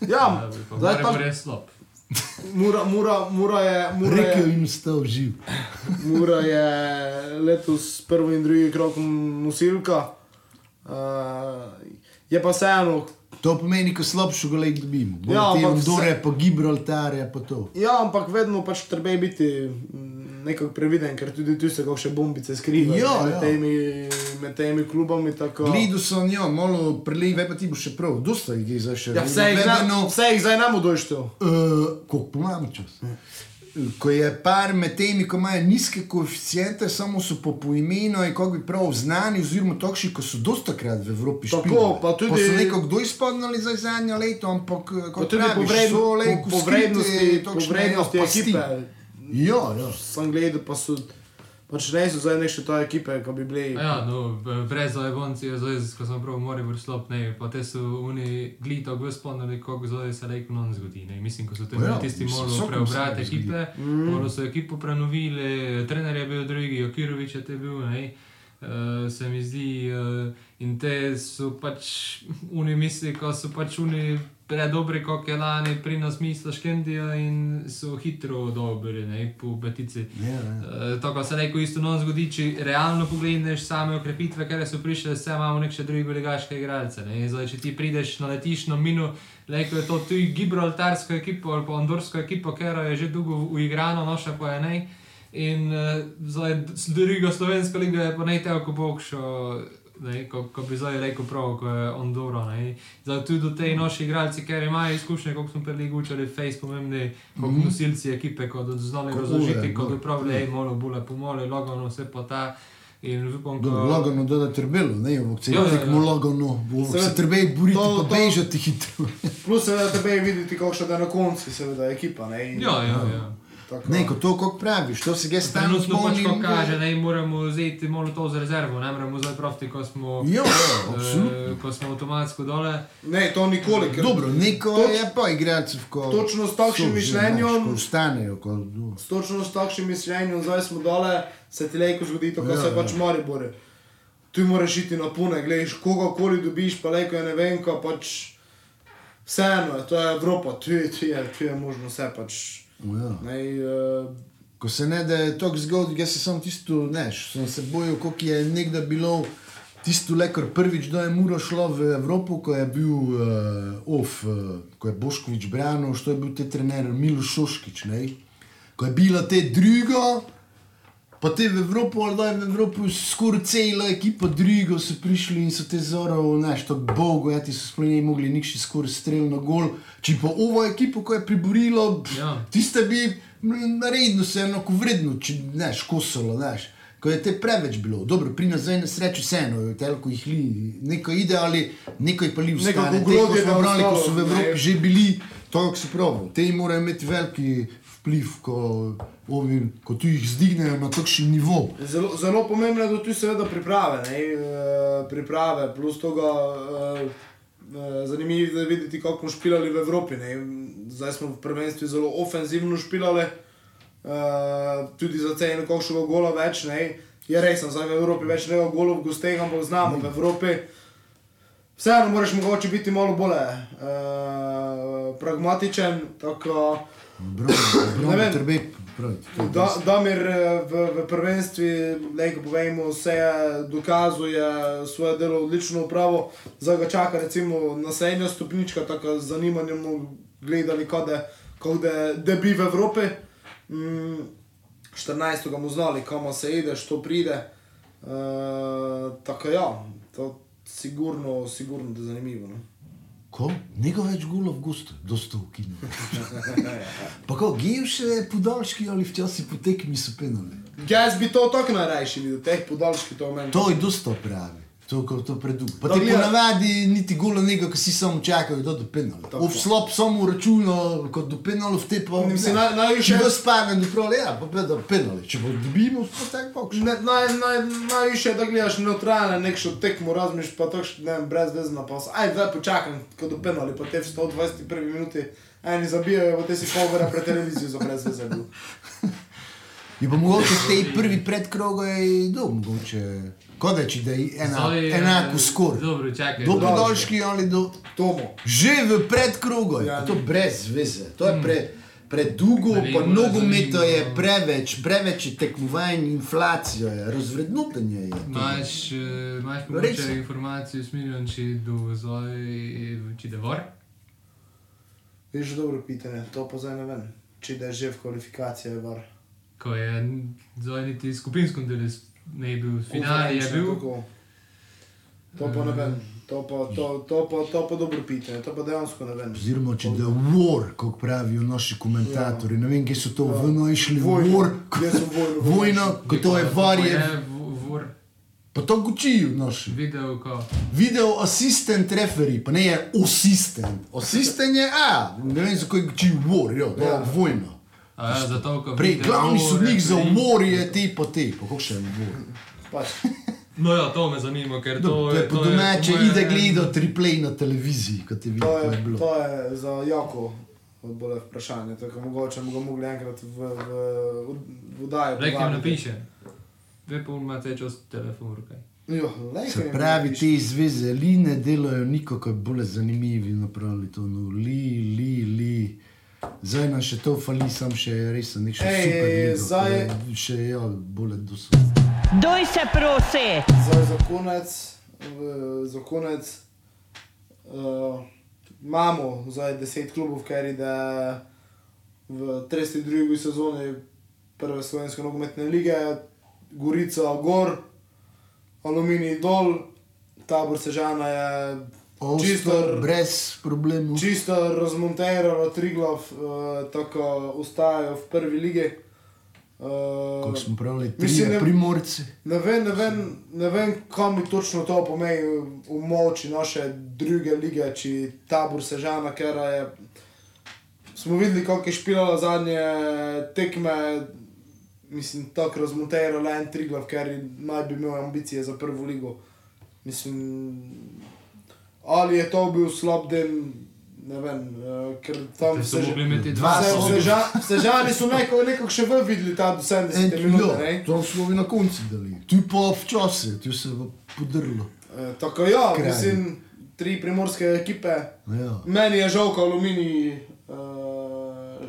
Ja, Ja, zdaj pa je slab. mura, mura, mura je, mura Rekel je, in stal živ. mura je letos prvi in drugi krok nosilka. Uh, je pa vseeno, To pomeni, ko slabšo ga lek dobimo. Ja, Ja, ampak Andore, vse- pa Gibraltarje, pa to. Ja, ampak vedno pač treba je biti mm, nekako previden, ker tudi tu se še bombice skrivajo Ja, med, ja. temi, med temi klubami. Tako. Gledu so njo, malo prelej, pa ti bo še prav, dosta jih je zdaj še. Ja, vse, jih zdaj nam došlo. Uh, koliko pa imamo čas? Ko je par med temi, ko imajo nizke koeficiente, samo so po, po imenu in kako bi prav znani, oziroma takšni, ko so dosta krat v Evropi Tako, špilali. pa tudi- Pa so neko kdo izpodnali za zadnje leto, ampak eh, kot tudi po, praviš, vred, so po, lejko po skrite vrednosti, po vrednosti ekipe. Ja, ja. Sem gledal, pa so. Pač ne so zdaj neke ta ekipe, ki bi bili. Ja, no, brez Zajbonci zdaj, ko sem prav morali vrti slab, ne, pa te so oni glito go spomnili, kako zdaj se rejko non zgodi, ne, mislim, ko so te ja, tisti morali preobrati ekipe, mm. morali so ekipo prenovili, trener je bil drugi, Okirovič je te bil, ne, uh, se mi zdi, uh, in te so pač oni misli, ko so pač oni predobri, kot je lani pri nas misliš Kendija in so hitro dobri, ne, po betici. Ja, ja. Uh, tako se reko isto non zgodi, če realno pogledeš same okrepitve, ker so prišle, vse imamo nek še drugi ligaške igralce. Ne? Zdaj, če ti prideš na letiščno mino, reko je to tudi gibraltarsko ekipo ali pa andorsko ekipo, ker je že dolgo uigrano, noša pa je ne. In uh, zdaj druga slovenska liga je pa ne tako bogšo. Ne, ko, ko bi zdaj rekel prav, ko je Andorra. ne. Zdaj tudi do te naši igralci, ker imajo izkušnje, kot smo prej učili, face pomembni, kot mm. nosilci ekipe, kot znali razložiti, kot upravljajo, mm. malo bolje pomole, logano, vse pa ta. In upam, Do, ko... lagano doda trebelo, ne, v Ja, ja, ja. tekmo lagano, bo se treba boriti, to- pa bežati hitro. Plus, seveda, tebe je videti, kakšna da je na koncu, seveda, ekipa. Ne, in, Ja, ja, ja. Tako. Ne, kot to, kot praviš, to se ga stalno Trenutno pač ko kaže, da moramo vzeti malo to za rezervo, ne moramo zdaj praviti, ko smo, Ja, ja, eh, absolutno. ko smo avtomatsko dole. Ne, to nikoli. ker Dobro, neko Toč- je pa igralcev, ko točno s takšnim mišljenjem- znaš, Ko ko... no. S točno s takšnim mišljenjem, zdaj smo dole, se ti lejko zgodi, tako Ja, ja, se ja. pač mori bore. Tu moraš iti na pune, gledaš, kogarkoli dobiš, pa lejko je ne vem, ko pač vseeno, to je Evropa, tu je, tu je, tu je možno vse pač. Ja. Nej, uh, Ko se ne da je to zgodilo, jaz se sem tisto, neš, sem se bojal, koliko je nekdaj bilo tisto le, kar prvič do je Muro šlo v Evropo, ko je bil uh, off, uh, ko je Boškovič branil, što je bil te trener Miloš Šoškič, ne? Ko je bila te druga, pa te v Evropo, ali da je v Evropo skoraj cela ekipa drugo so prišli in so te zoro, neš, to bogo, ja ti so sploh ne mogli nikši skoraj strel na gol. Če pa ovo ekipo, ko je priborilo, Ja. Tiste bi naredno se enako vredno, če ne škosalo, znaš. Ko je te preveč bilo, dobro, pri nas zdaj na srečo vseeno, telko jih li, neko ide ali neko je pa li vstane. Nekako Te, ko smo brali, ko so v Evropi ne. že bili, to, kako si pravi, te morajo imeti veliki vpliv, ko, ovi, ko jih zdignejo na takšen nivo. zelo, zelo pomembno je, da tu seveda priprave, eh, priprave, plus tega. Uh, Zanimivo je videti, kako smo špilali v Evropi. Ne. Zdaj smo v prvenstvu zelo ofenzivno špilali, uh, tudi za ceno kakšnega gola več. Ne. Je res, zdaj v Evropi več ne bo golov, gostej, ampak znamo v Evropi. Vseeno moraš mogoče biti malo bolj uh, pragmatičen. Tako, Ne vem. je Da. Damir eh, v, v prvenstvu, lepo povemo, se je dokazuje svoje delo odlično upravo, zdaj ga čaka recimo naslednja stopnička, tako z zanimanjem gledali, kode, da bi v Evropi. Mm, 14. ga mu znali, kam se ide, što pride. Uh, tako ja, to sigurno, sigurno da je zanimivo. No? Ko? Nego več gulov v gostu, dosta ukinil. pa ko, gejo še podaljški ali včasih po tekmi so penali. Jaz bi to tako najrajši videl, teh podaljških to meni. To je dosta pravi. To, ko to predug. Pa ti ponavadi niti golo nekaj, ki si samo čakal, da do penala. Tako. V slab samo računa, kot do penala v te pa. Mislim, naj- najviše- Če bo spaven, do prole, ja, pa da penali. Če bo dobimo, pa tak pokš. Ne, naj, naj, najviše, da gledaš neutralno, nekšo tekmo razmišljaš, pa to ne vem, brez vezna pa se. Aj, zdaj počakam, ko do penali, pa te v 121 minuti, eni zabijajo, pa te si pol ura pred televizijo za brez veze. bil. Je pa mogoče v tej prvi predkrogu je do, mogoče. Kodeči, da je ena, je- enako skor. Dobro, čakaj. Do Podaljški. podaljški ali do. Tomo. Že v predkrogu je. Ja. Ja. To brez veze. To je pre, predolgo, Ne vem, pa nogometo je zanimivo. preveč, preveč je tekmovanje, inflacija je, razvrednotenje je. Imaš, eh, imaš mogoče informacijo, smiljam, če do zdaj, če da vor? Veš, dobro pitanje, to pa zdaj ne vem. Če da je že v kvalifikaciji, je var. Ko je zdaj niti skupinsko delo ne bil, finale je bil. Tako. To pa ne vem, to pa, to, to pa, to pa dobro pitanje, to pa dejansko ne vem. Oziroma, če da je war, kot pravijo naši komentatorji, ja. ne vem, kje so to ja. vno išli, Vojno. war, vojno? vojno, ko to je var, je, Je v- vor, pa to gučijo naši. video, ko. Video assistant referee, pa ne je assistant. Assistant je, a, ne vem, zakaj gučijo war, jo, to je Ja. vojna. A ja, zato, ko Prej, glavni sodnik za umor je te pa te, pa kako še je umor. Pač. No ja, to me zanima, ker to, To je po domače, ide gledati replay na televiziji, kot je To videl, ko je je, bilo. to je za jako bolje vprašanje, tako mogoče bomo mogli enkrat v, v, v vdaji. Lek jim napiše. Dve pol imate čas telefon, kaj. Jo, Se pravi, te zveze line delajo nikako bolj zanimivi, napravili to, no, li, li, li. Zdaj nam še to fali, sam še res nek še Ej, zdaj- ko je Še ja, bolj dosto. Doj se prosi. Zdaj za konec, v- za konec uh, imamo zdaj deset klubov, ker ide v 32. sezoni prve slovenske nogometne lige, Gorica Gor, Aluminij dol, tabor Sežana je Čisto čisto, brez problemov. čisto razmonteralo Triglav, uh, tako ostajajo v prvi lige. Uh, Kako smo pravili, tri ne- primorci. Ne vem, ne vem, ne vem kam bi točno to pomeni v moči naše druge lige, če tabor Sežana, ker je smo videli, kako je špilala zadnje tekme, mislim, tako razmonterala en triglav, ker naj bi imel ambicije za prvo ligo. Mislim, ali je to bil slab dan, ne vem, eh, ker tam So se mogli imeti Dva dva Se- so- Sežani nekako nekako še v videli ta do 70 En, minut. ne. to smo vi na koncu dali. Tu pa včasih, tu se je podrlo. Eh, Tako ja, Kralj. mislim, tri primorske ekipe. Ja. Meni je žal, ko Aluminij uh,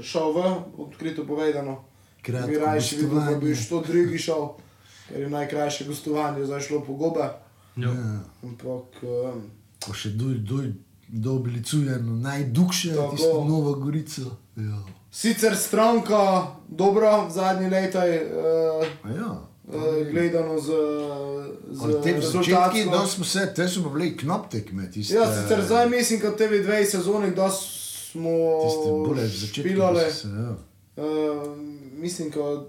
šel v, odkrito povedano. Kratko Bi rajši videl, da bi šlo drugi šel, ker je najkrajše gostovanje, zdaj šlo po gobe. Jo. Ja. Ampak um, Pa še dol, dol, dobili cujeno, najdugše, Tako. tisto Novo Gorico. Ja. sicer stranka dobra, zadnji letaj uh, A ja. uh, gledano z, z rezultatsko. da smo se, te so bili knop tekme, tiste. Ja, sicer zdaj mislim, da TV dve sezoni, da smo so Se, ja. Uh, mislim, da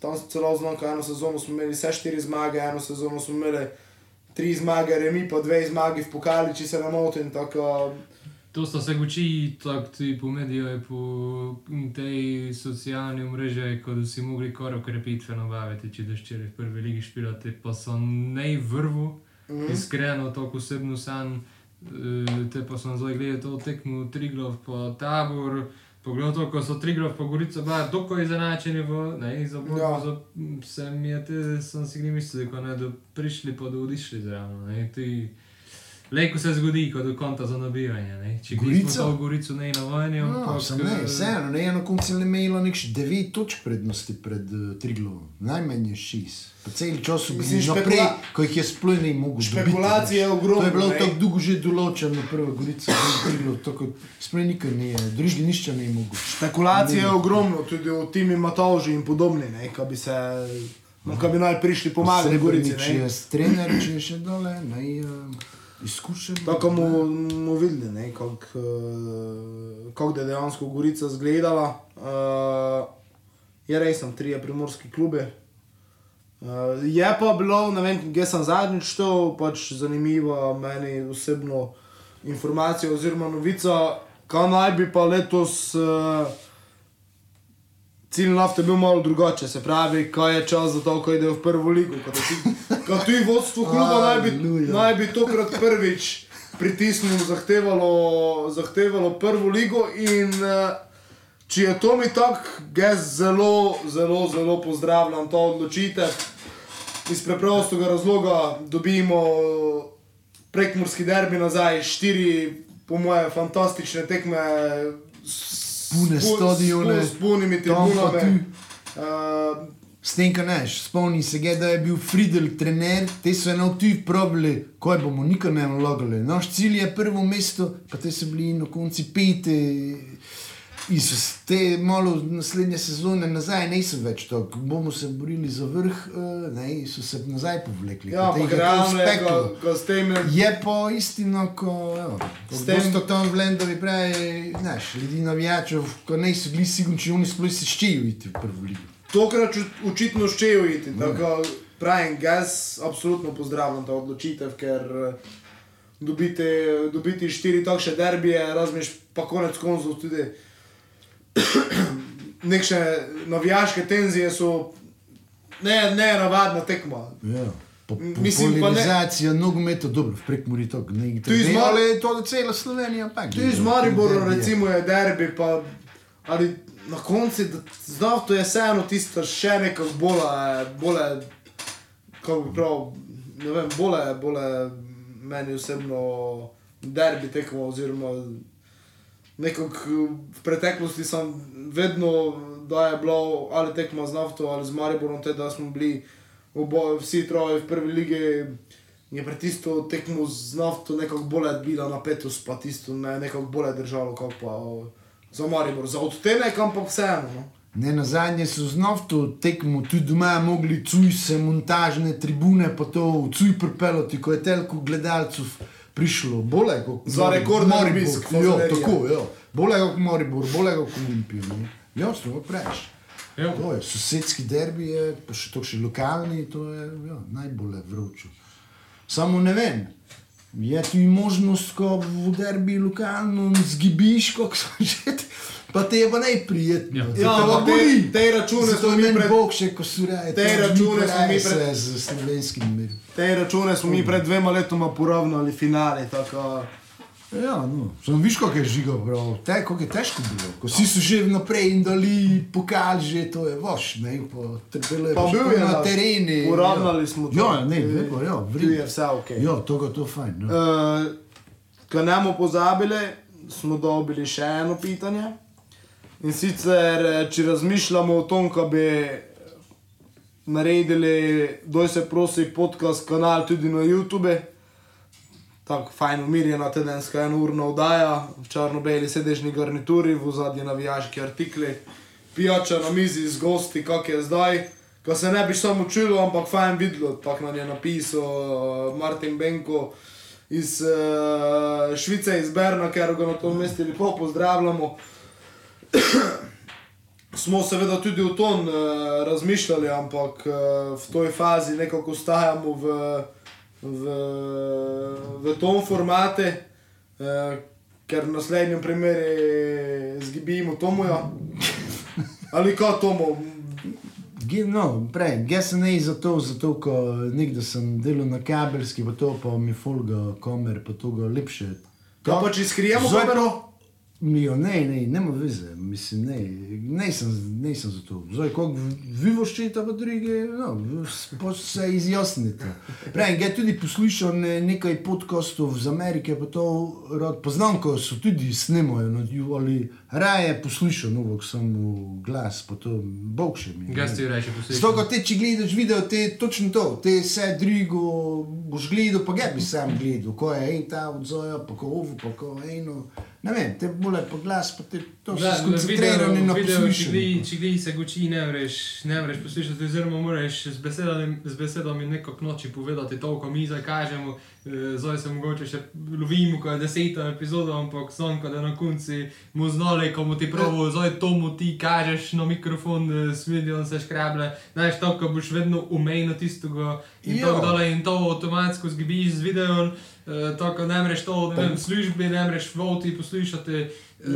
tam celo znam, da eno sezono smo imeli vse štiri zmage, eno sezono smo imeli tri zmage, remi pa dve zmagi v pokali, če se ne motim. Tako, To sta se uči tako tudi po mediju, po tej socialni mreži, ko si mogli kar okrepitve nabaviti, če da ščere v prvi ligi špilati, pa so ne vrvu, mm. iskreno, tako osebno san, eh, te pa sem zdaj gledal to tekmo Triglov pa tabor, pogledal to, ko so Triglov pa Gorica bila dokaj izenačeni v, ne, borbo, Ja. za, se mi je te, sem si mislil, ko ne, da prišli pa da odišli zraven, ne, ti, Lejko se zgodi, ko do konta za nabivanje. Ne? Če smo to v Gorico ne na vojni, No, ampak... sem ne, eh, vseeno, ne, na koncu je imelo nekš 9 točk prednosti pred uh, Triglovom, najmanj je 6. Po cel čas so bili Mislim, naprej, špekula- ko jih je sploh ne mogel dobiti. Špekulacije je ogromno, To je bilo ne. tako dolgo že določeno, prva Gorica, drugi Triglov, tako sploh nikar ne je, drugi nišče ne je mogel. špekulacije je ogromno, tudi v timi Matovži in podobni, ne, ko bi se. No, ko bi naj prišli pomagati Gorici. Če ne. je trener, če je še dole, naj uh, izkušen. Tako mu, mu videli, ne, kako uh, kak je dejansko Gorica izgledala. Uh, je res, sem trije primorski klubi. Uh, je pa bilo, ne vem, kje sem zadnjič to, pač zanimiva meni osebno informacija oziroma novica, kaj naj bi pa letos uh, cilj nafte bil malo drugače, se pravi, kaj je čas za to, ko idejo v prvo ligo. Kot tudi vodstvo kluba naj bi, naj bi tokrat prvič pritisnilo, zahtevalo, zahtevalo prvo ligo in uh, če je to mi tako, jaz zelo, zelo, zelo pozdravljam to odločitev. Iz preprostega razloga dobimo prekmorski derbi nazaj, štiri, po moje, fantastične tekme. Pune s pu- stadione, s, s punimi tribunami. Uh, S tem, kar neš, spomni se, ga, da je bil Friedel trener, te so eno tu probali, kaj bomo nikar ne nalogali. Naš cilj je prvo mesto, pa te so bili na koncu pete. S te malo naslednje sezone nazaj, niso več tako, bomo se borili za vrh, eh, ne, so se nazaj povlekli. ja, ko je to realno je, ko, ko s tem Je pa istina, ko S s tem- da tam v Lendovi pravi, znaš, ljudi navijačev, ko niso bili sigurni, če oni sploh si ščejo iti v prvo ligo. Tokrat očitno ščejo iti. Tako, pravim, jaz absolutno pozdravljam ta odločitev, ker eh, dobiti, dobiti štiri takšne derbije, razmiš pa konec koncev tudi nekšne navijaške tenzije so ne, ne navadna tekma. Ja. Po, po, Mislim polarizacija nogometa, dobro, v prekmuri to ne igra. Tu Mar- je to cela Slovenija, pa Tu iz Maribora recimo je derbi, pa ali na koncu, da znov to je vseeno tisto še nekako bolje, bolje, kako bi prav, ne vem, bolje, bolje meni osebno derbi tekmo oziroma nekako v preteklosti sem vedno, da je bilo ali tekma z nafto ali z Mariborom, te da smo bili oboje, vsi troje v prvi lige. Je pri tisto tekmo z nafto nekako bolje bila napetost, pa tisto ne, nekako bolje držalo, kot pa o, za Maribor. Za odtenek, ampak vseeno. No. Ne na zadnje so znov to tekmo, tudi doma mogli cuj se montažne tribune, pa to cuj pripeloti, ko je toliko gledalcev prišlo, bolje kot Za rekorden Maribor. obisk Jo, Fazanerija. tako, jo. Bolje kot Maribor, bolje kot Olimpijo. ne. Jasno, preš. Ja. To je sosedski derbi, je, pa še to še lokalni, to je ja, najbolj vroče. Samo ne vem, je tu možnost, ko v derbi lokalno zgibiš, kako so že. Pa te je pa najprijetno. Ja. Ja, ampak te, te račune smo je mi pred, Bog še, ko so reje. Te račune smo mi pred-. Z slovenskim mirom. te račune smo mi pred dvema letoma poravnali finale. Tako, Ja, no. Sem viš, kako je žiga, bro. Te, kako je težko bilo. Ko si so že vnaprej in dali pokal, že to je voš, ne, pa trpelo je Pa bil je na tereni. poravnali smo to. Ja, ne, Eh, ne, pa ja, vredno. je vse ok. Ja, to ga to fajn. No. Uh, Ko ne bomo pozabili, smo dobili še eno pitanje. In sicer, eh, če razmišljamo o tom, da bi naredili, doj se prosi, podcast kanal tudi na YouTube. Tako fajn umirjena tedenska enourna oddaja, v črno-beli sedežni garnituri, v zadnji navijaški artikli, pijača na mizi z gosti, kak je zdaj. Ko se ne bi samo čulo, ampak fajn videlo, tako nam je napisal uh, Martin Benko iz uh, Švice, iz Berna, ker ga na tom mestu lepo pozdravljamo. Smo seveda tudi o tom uh, razmišljali, ampak uh, v toj fazi nekako ostajamo v, v, v tom formatu, uh, ker v naslednjem primeru zgibimo Tomoja. Ali kaj Tomo? No, prej, jaz sem ne zato, zato, ko nekdo sem delal na kabelski, pa to pa mi folga kamer, pa to ga lepše. Kaj pa če skrijemo Zdaj- kamero? Jo, ne, ne, nema veze, mislim, ne, ne sem, ne sem za to. Zdaj, kako vi voščite, pa druge, no, se izjasnite. Prej, jaz tudi poslušam ne, nekaj podkastov iz Amerike, pa to rad poznam, ko so tudi snimajo, no, ali raje poslušam, no, samo glas, pa to bog še mi. Kaj ne. si reče poslušati? Zato, ko te, če gledaš video, te točno to, te vse drugo boš gledal, pa ga bi sam gledal, ko je en ta odzoja, pa ko ovo, pa ko eno. Ne vem, te bolje po glas, pa te to so skoncentrirani na video, če gli, se guči, ne vreš, ne vreš poslušati, oziroma moraš z besedami, z besedami nekako noči povedati to, ko mi zdaj kažemo. Eh, Zdaj se mogoče še lovimo, ko je deseta epizoda, ampak sem, ko je na koncu mu znali, ko mu ti pravijo, zdaj to mu ti kažeš na mikrofon, smilijo se škrable. Znaš, to, ko boš vedno umejno tistega in Ja. tako dalje in to avtomatsko zgibiš z videom. Uh, to, ko ne moreš to, ne vem, službi, ne moreš v avtu poslušati. Uh,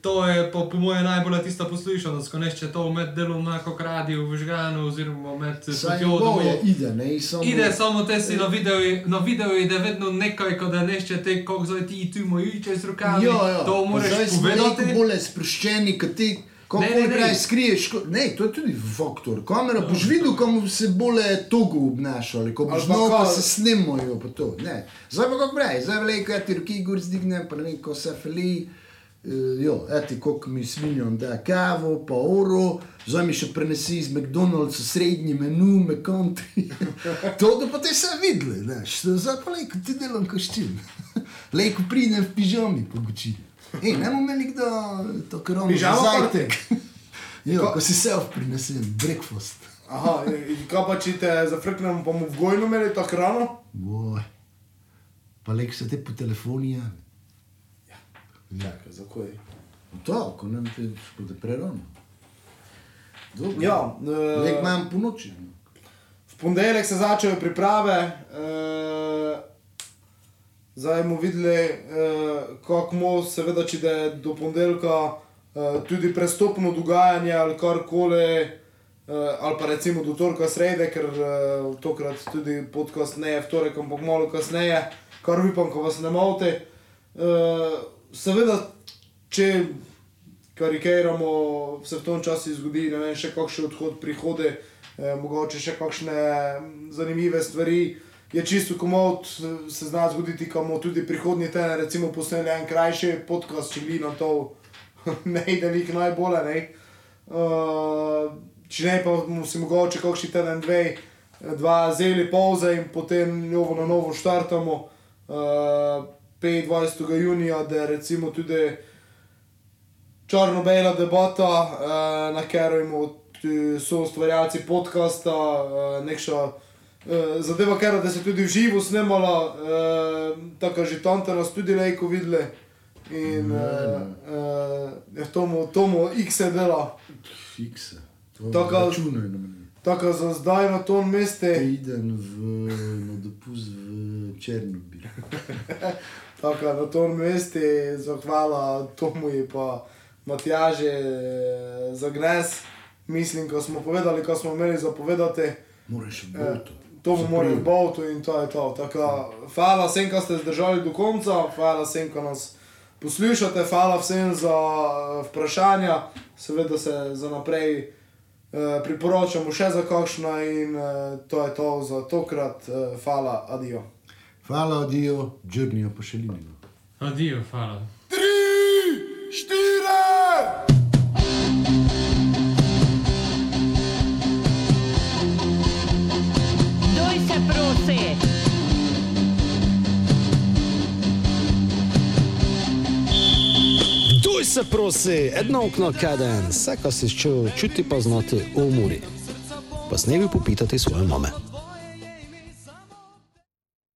to je po, po mojem najbolj tista poslušanost, ko nešče to med delom na kak radio v žganu oziroma med potjo domov. ide, ne, samo... Ide samo te si na videu, na videu ide vedno nekaj, ko da nešče te, kako zdaj ti tu moji čez rokami. Ja, ja. To moraš povedati. veliko bolj sproščeni, kot ti. Kako Ne, ne, ne. prej skriješ, ko- ne, to je tudi faktor. Kamera boš videl, kako se bolje togo obnašali, ko boš znal, pa se snimajo. Pa to, ne. zdaj pa kako prej, zdaj veliko, ja ti roki gor zdignem, pa ne ko se feli. Uh, jo, eti, koliko mi svinjam, da je kavo, pa oro, zdaj mi še prenesi iz McDonald'sa srednji menu, me country. to, da pa te vse videli, znaš, zdaj pa lejko ti delam koščil. lejko pridem v pižami po guči. Ej, ne bomo imeli kdo to Pižamo pa- zajtrk. jo, Ko- ko si self prinesem, breakfast. Aha, in kaj pa če te zafrknemo, pa bomo v gojno imeli to hrano? Boj. Pa lejko se te po telefonu javi. Ja, zakaj? To, ko nam te škode prerano. Ja, eh, Lek imam po noči. no. V ponedeljek se začnejo priprave, uh, zdaj bomo videli, uh, kako bomo, seveda, če da je do ponedeljka uh, tudi prestopno dogajanje ali karkoli, uh, ali pa recimo do torka srede, ker uh, tokrat tudi podcast ne je v torek, ampak malo kasneje, kar upam, ko vas ne mote. Uh, seveda, če karikiramo, se v tom času zgodi, ne vem, še kakšen odhod, prihode, eh, mogoče še kakšne mm, zanimive stvari. Je čisto komod, eh, se zna zgoditi, ko bomo tudi prihodnji teden, recimo, posneli en krajši podcast, če gleda to, ne ide nik najbolje. Ne? Uh, če ne, pa si mogoče kakšen teden, dve, eh, dva zeli pauze in potem novo na novo štartamo. Uh, 25. junija, da je recimo tudi črno-bela debata, uh, na katero so ustvarjalci podcasta, uh, nekša uh, zadeva, ker da se tudi v živo snemala, uh, tako že tante nas tudi lejko videli. In uh, uh, je tomu, tomu X je dela, Fikse. To Tako- računaj na mene. tako za zdaj na tom mestu. Idem v, na dopust v Černobil. Tako na tom mestu, zahvala Tomu in pa Matjaže eh, za gnes. Mislim, ko smo povedali, ko smo imeli zapovedati. Moraš Eh, bolj To bomo morali v Bovtu in to je to. Tako, hvala vsem, ki ste zdržali do konca, hvala vsem, ki nas poslušate, hvala vsem za eh, vprašanja. Seveda se za naprej eh, priporočamo še za kakšno in eh, to je to za tokrat. Eh, hvala, adijo. Hvala, odijo, džrnijo po šelininu. Adijo, hvala. Tri, štiri! Doj se prosi. Duj se prosi, edno okno kaden, vse, kar si čutil, čuti poznati v Muri. Pa s nebi popitati svoje mame.